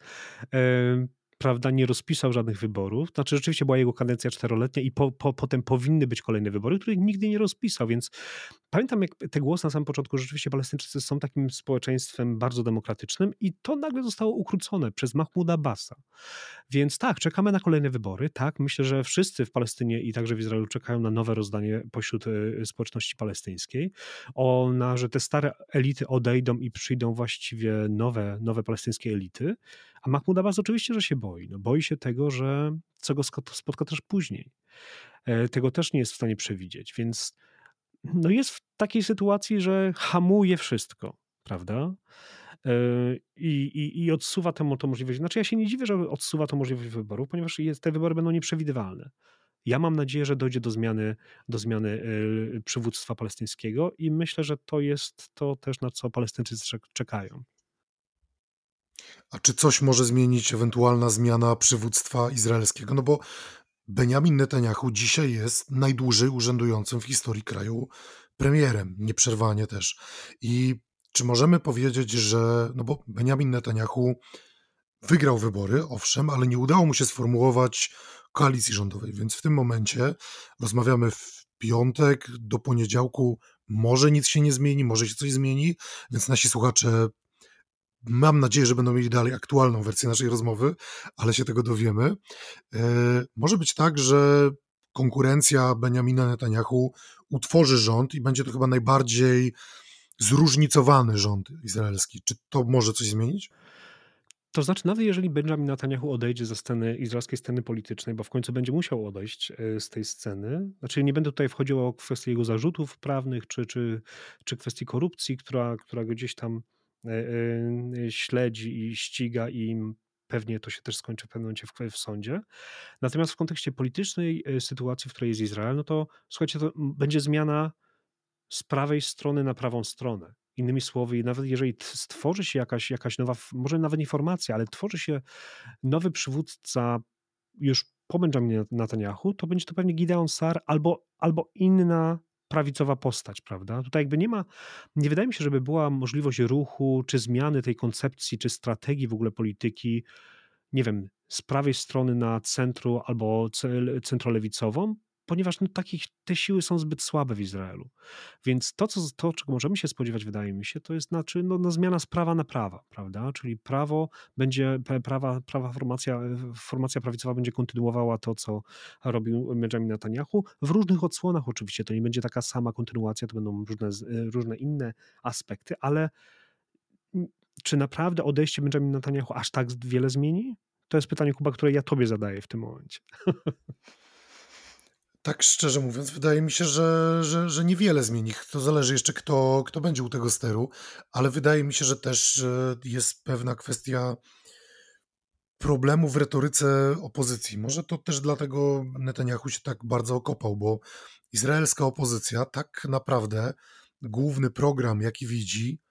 prawda, nie rozpisał żadnych wyborów. Znaczy, rzeczywiście była jego kadencja czteroletnia i po, po, potem powinny być kolejne wybory, których nigdy nie rozpisał, więc pamiętam, jak te głosy na samym początku, że rzeczywiście Palestyńczycy są takim społeczeństwem bardzo demokratycznym i to nagle zostało ukrócone przez Mahmouda Abbasa. Więc tak, czekamy na kolejne wybory. Tak, myślę, że wszyscy w Palestynie i także w Izraelu czekają na nowe rozdanie pośród e, społeczności palestyńskiej. Ona, że te stare elity odejdą i przyjdą właściwie nowe, nowe palestyńskie elity. A Mahmoud Abbas oczywiście, że się boi. No, boi się tego, że co go spotka też później. E, tego też nie jest w stanie przewidzieć, więc no jest w takiej sytuacji, że hamuje wszystko, prawda? E, I, i, i odsuwa tę, tę możliwość. Znaczy, ja się nie dziwię, że odsuwa tę możliwość wyborów, ponieważ jest, te wybory będą nieprzewidywalne. Ja mam nadzieję, że dojdzie do zmiany, do zmiany y, przywództwa palestyńskiego i myślę, że to jest to też, na co Palestyńczycy czekają. A czy coś może zmienić ewentualna zmiana przywództwa izraelskiego? No bo Benjamin Netanyahu dzisiaj jest najdłużej urzędującym w historii kraju premierem, nieprzerwanie też. I czy możemy powiedzieć, że, no bo Benjamin Netanyahu wygrał wybory, owszem, ale nie udało mu się sformułować koalicji rządowej, więc w tym momencie rozmawiamy w piątek, do poniedziałku może nic się nie zmieni, może się coś zmieni, więc nasi słuchacze mam nadzieję, że będą mieli dalej aktualną wersję naszej rozmowy, ale się tego dowiemy. E, może być tak, że konkurencja Benjamina Netanyahu utworzy rząd i będzie to chyba najbardziej zróżnicowany rząd izraelski. Czy to może coś zmienić? To znaczy, nawet jeżeli Benjamin Netanyahu odejdzie ze sceny, izraelskiej sceny politycznej, bo w końcu będzie musiał odejść e, z tej sceny, znaczy nie będę tutaj wchodził o kwestię jego zarzutów prawnych, czy, czy, czy kwestii korupcji, która, która go gdzieś tam śledzi i ściga i pewnie to się też skończy w pewnym momencie w, w sądzie. Natomiast w kontekście politycznej sytuacji, w której jest Izrael, no to słuchajcie, to będzie zmiana z prawej strony na prawą stronę. Innymi słowy, nawet jeżeli stworzy się jakaś, jakaś nowa, może nawet informacja, ale tworzy się nowy przywódca już po Benjaminie Netanyahu, to będzie to pewnie Gideon Sar albo, albo inna prawicowa postać, prawda? Tutaj jakby nie ma, nie wydaje mi się, żeby była możliwość ruchu, czy zmiany tej koncepcji, czy strategii w ogóle polityki, nie wiem, z prawej strony na centru albo centrolewicową, ponieważ no, takich, te siły są zbyt słabe w Izraelu. Więc to, co, to, czego możemy się spodziewać, wydaje mi się, to jest znaczy, no, no zmiana z prawa na prawa, prawda? Czyli prawo będzie, prawa, prawa formacja, formacja prawicowa będzie kontynuowała to, co robił Benjamin Netanyahu, w różnych odsłonach oczywiście. To nie będzie taka sama kontynuacja, to będą różne, różne inne aspekty, ale czy naprawdę odejście Benjamin Netanyahu aż tak wiele zmieni? To jest pytanie, Kuba, które ja tobie zadaję w tym momencie. [LAUGHS] Tak szczerze mówiąc, wydaje mi się, że, że, że niewiele zmieni. To zależy jeszcze, kto, kto będzie u tego steru, ale wydaje mi się, że też jest pewna kwestia problemu w retoryce opozycji. Może to też dlatego Netanyahu się tak bardzo okopał, bo izraelska opozycja tak naprawdę główny program, jaki widzi,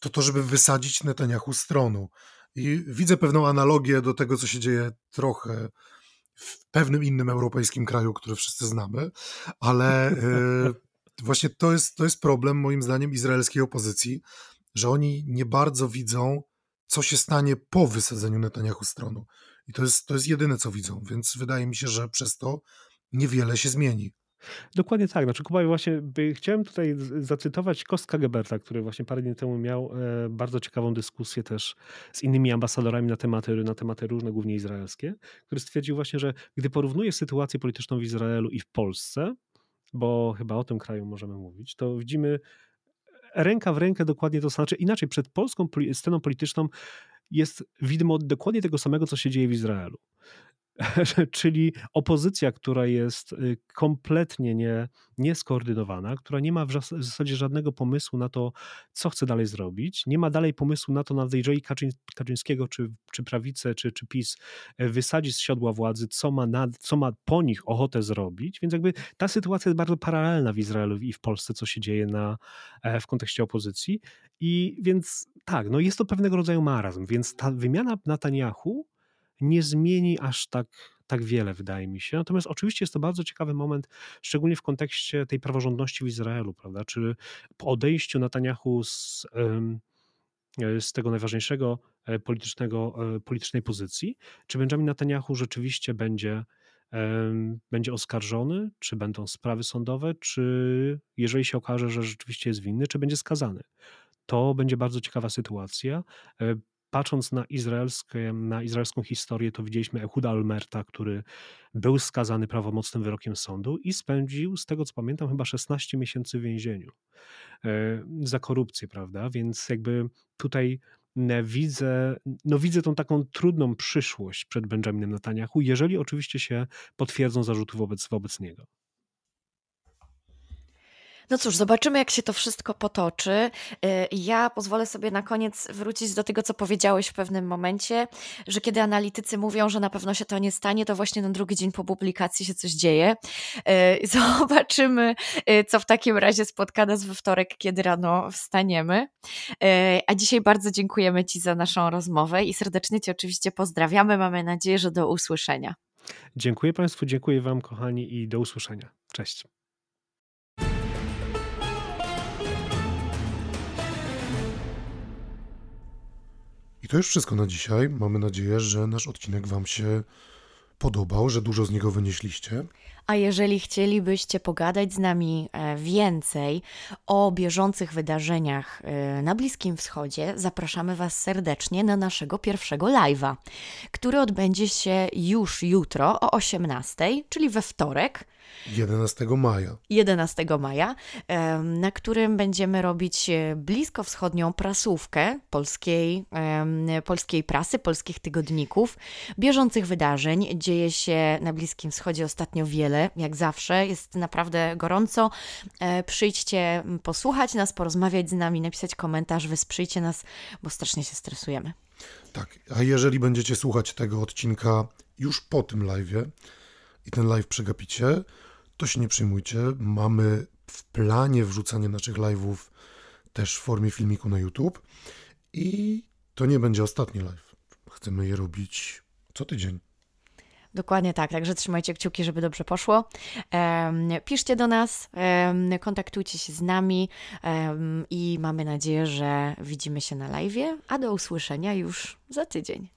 to to, żeby wysadzić Netanyahu z tronu. I widzę pewną analogię do tego, co się dzieje trochę w pewnym innym europejskim kraju, który wszyscy znamy, ale e, właśnie to jest, to jest problem, moim zdaniem, izraelskiej opozycji, że oni nie bardzo widzą, co się stanie po wysadzeniu Netanyahu z tronu. I to jest, to jest jedyne, co widzą, więc wydaje mi się, że przez to niewiele się zmieni. Dokładnie tak. Znaczy, Kuba, właśnie chciałem tutaj zacytować Kostka Geberta, który właśnie parę dni temu miał e, bardzo ciekawą dyskusję też z innymi ambasadorami na tematy, na tematy różne, głównie izraelskie, który stwierdził właśnie, że gdy porównuje sytuację polityczną w Izraelu i w Polsce, bo chyba o tym kraju możemy mówić, to widzimy ręka w rękę dokładnie to. Znaczy inaczej, przed polską sceną polityczną jest widmo dokładnie tego samego, co się dzieje w Izraelu. [LAUGHS] czyli opozycja, która jest y, kompletnie nie, nieskoordynowana, która nie ma w zasadzie żadnego pomysłu na to, co chce dalej zrobić, nie ma dalej pomysłu na to, nawet jeżeli Kaczyńskiego, czy, czy prawicę, czy, czy PiS e, wysadzi z siodła władzy, co ma, nad, co ma po nich ochotę zrobić, więc jakby ta sytuacja jest bardzo paralelna w Izraelu i w Polsce, co się dzieje na, e, w kontekście opozycji. I więc tak, no jest to pewnego rodzaju marazm, więc ta wymiana Netanyahu nie zmieni aż tak, tak wiele, wydaje mi się. Natomiast oczywiście jest to bardzo ciekawy moment, szczególnie w kontekście tej praworządności w Izraelu, prawda? Czy po odejściu Netanyahu z, z tego najważniejszego e, politycznego, e, politycznej pozycji, czy Benjamin Netanyahu rzeczywiście będzie będzie oskarżony, czy będą sprawy sądowe, czy jeżeli się okaże, że rzeczywiście jest winny, czy będzie skazany. To będzie bardzo ciekawa sytuacja. E, patrząc na, izraelskie, na izraelską historię, to widzieliśmy Ehuda Almerta, który był skazany prawomocnym wyrokiem sądu i spędził, z tego co pamiętam, chyba 16 miesięcy w więzieniu e, za korupcję, prawda? Więc jakby tutaj widzę, no widzę tą taką trudną przyszłość przed Benjaminem Netanyahu, jeżeli oczywiście się potwierdzą zarzuty wobec, wobec niego. No cóż, zobaczymy, jak się to wszystko potoczy. Y, Ja pozwolę sobie na koniec wrócić do tego, co powiedziałeś w pewnym momencie, że kiedy analitycy mówią, że na pewno się to nie stanie, to właśnie na drugi dzień po publikacji się coś dzieje. Y, [LAUGHS] Zobaczymy, y, co w takim razie spotka nas we wtorek, kiedy rano wstaniemy. A dzisiaj bardzo dziękujemy Ci za naszą rozmowę i serdecznie Cię oczywiście pozdrawiamy. Mamy nadzieję, że do usłyszenia. Dziękuję Państwu, dziękuję Wam, kochani, i do usłyszenia. Cześć. I to już wszystko na dzisiaj. Mamy nadzieję, że nasz odcinek Wam się podobał, że dużo z niego wynieśliście. A jeżeli chcielibyście pogadać z nami e, więcej o bieżących wydarzeniach e, na Bliskim Wschodzie, zapraszamy Was serdecznie na naszego pierwszego live'a, który odbędzie się już jutro o 18:00, czyli we wtorek. 11 maja. 11 maja, na którym będziemy robić e, bliskowschodnią prasówkę polskiej, polskiej prasy, polskich tygodników, bieżących wydarzeń. Dzieje się na Bliskim Wschodzie ostatnio wiele, jak zawsze, jest naprawdę gorąco. E, Przyjdźcie posłuchać nas, porozmawiać z nami, napisać komentarz, wesprzyjcie nas, bo strasznie się stresujemy. Tak, a jeżeli będziecie słuchać tego odcinka już po tym live'ie i ten live przegapicie, to się nie przejmujcie. Mamy w planie wrzucanie naszych live'ów też w formie filmiku na YouTube i to nie będzie ostatni live. Chcemy je robić co tydzień. Dokładnie tak, także trzymajcie kciuki, żeby dobrze poszło. Piszcie do nas, kontaktujcie się z nami i mamy nadzieję, że widzimy się na live, a do usłyszenia już za tydzień.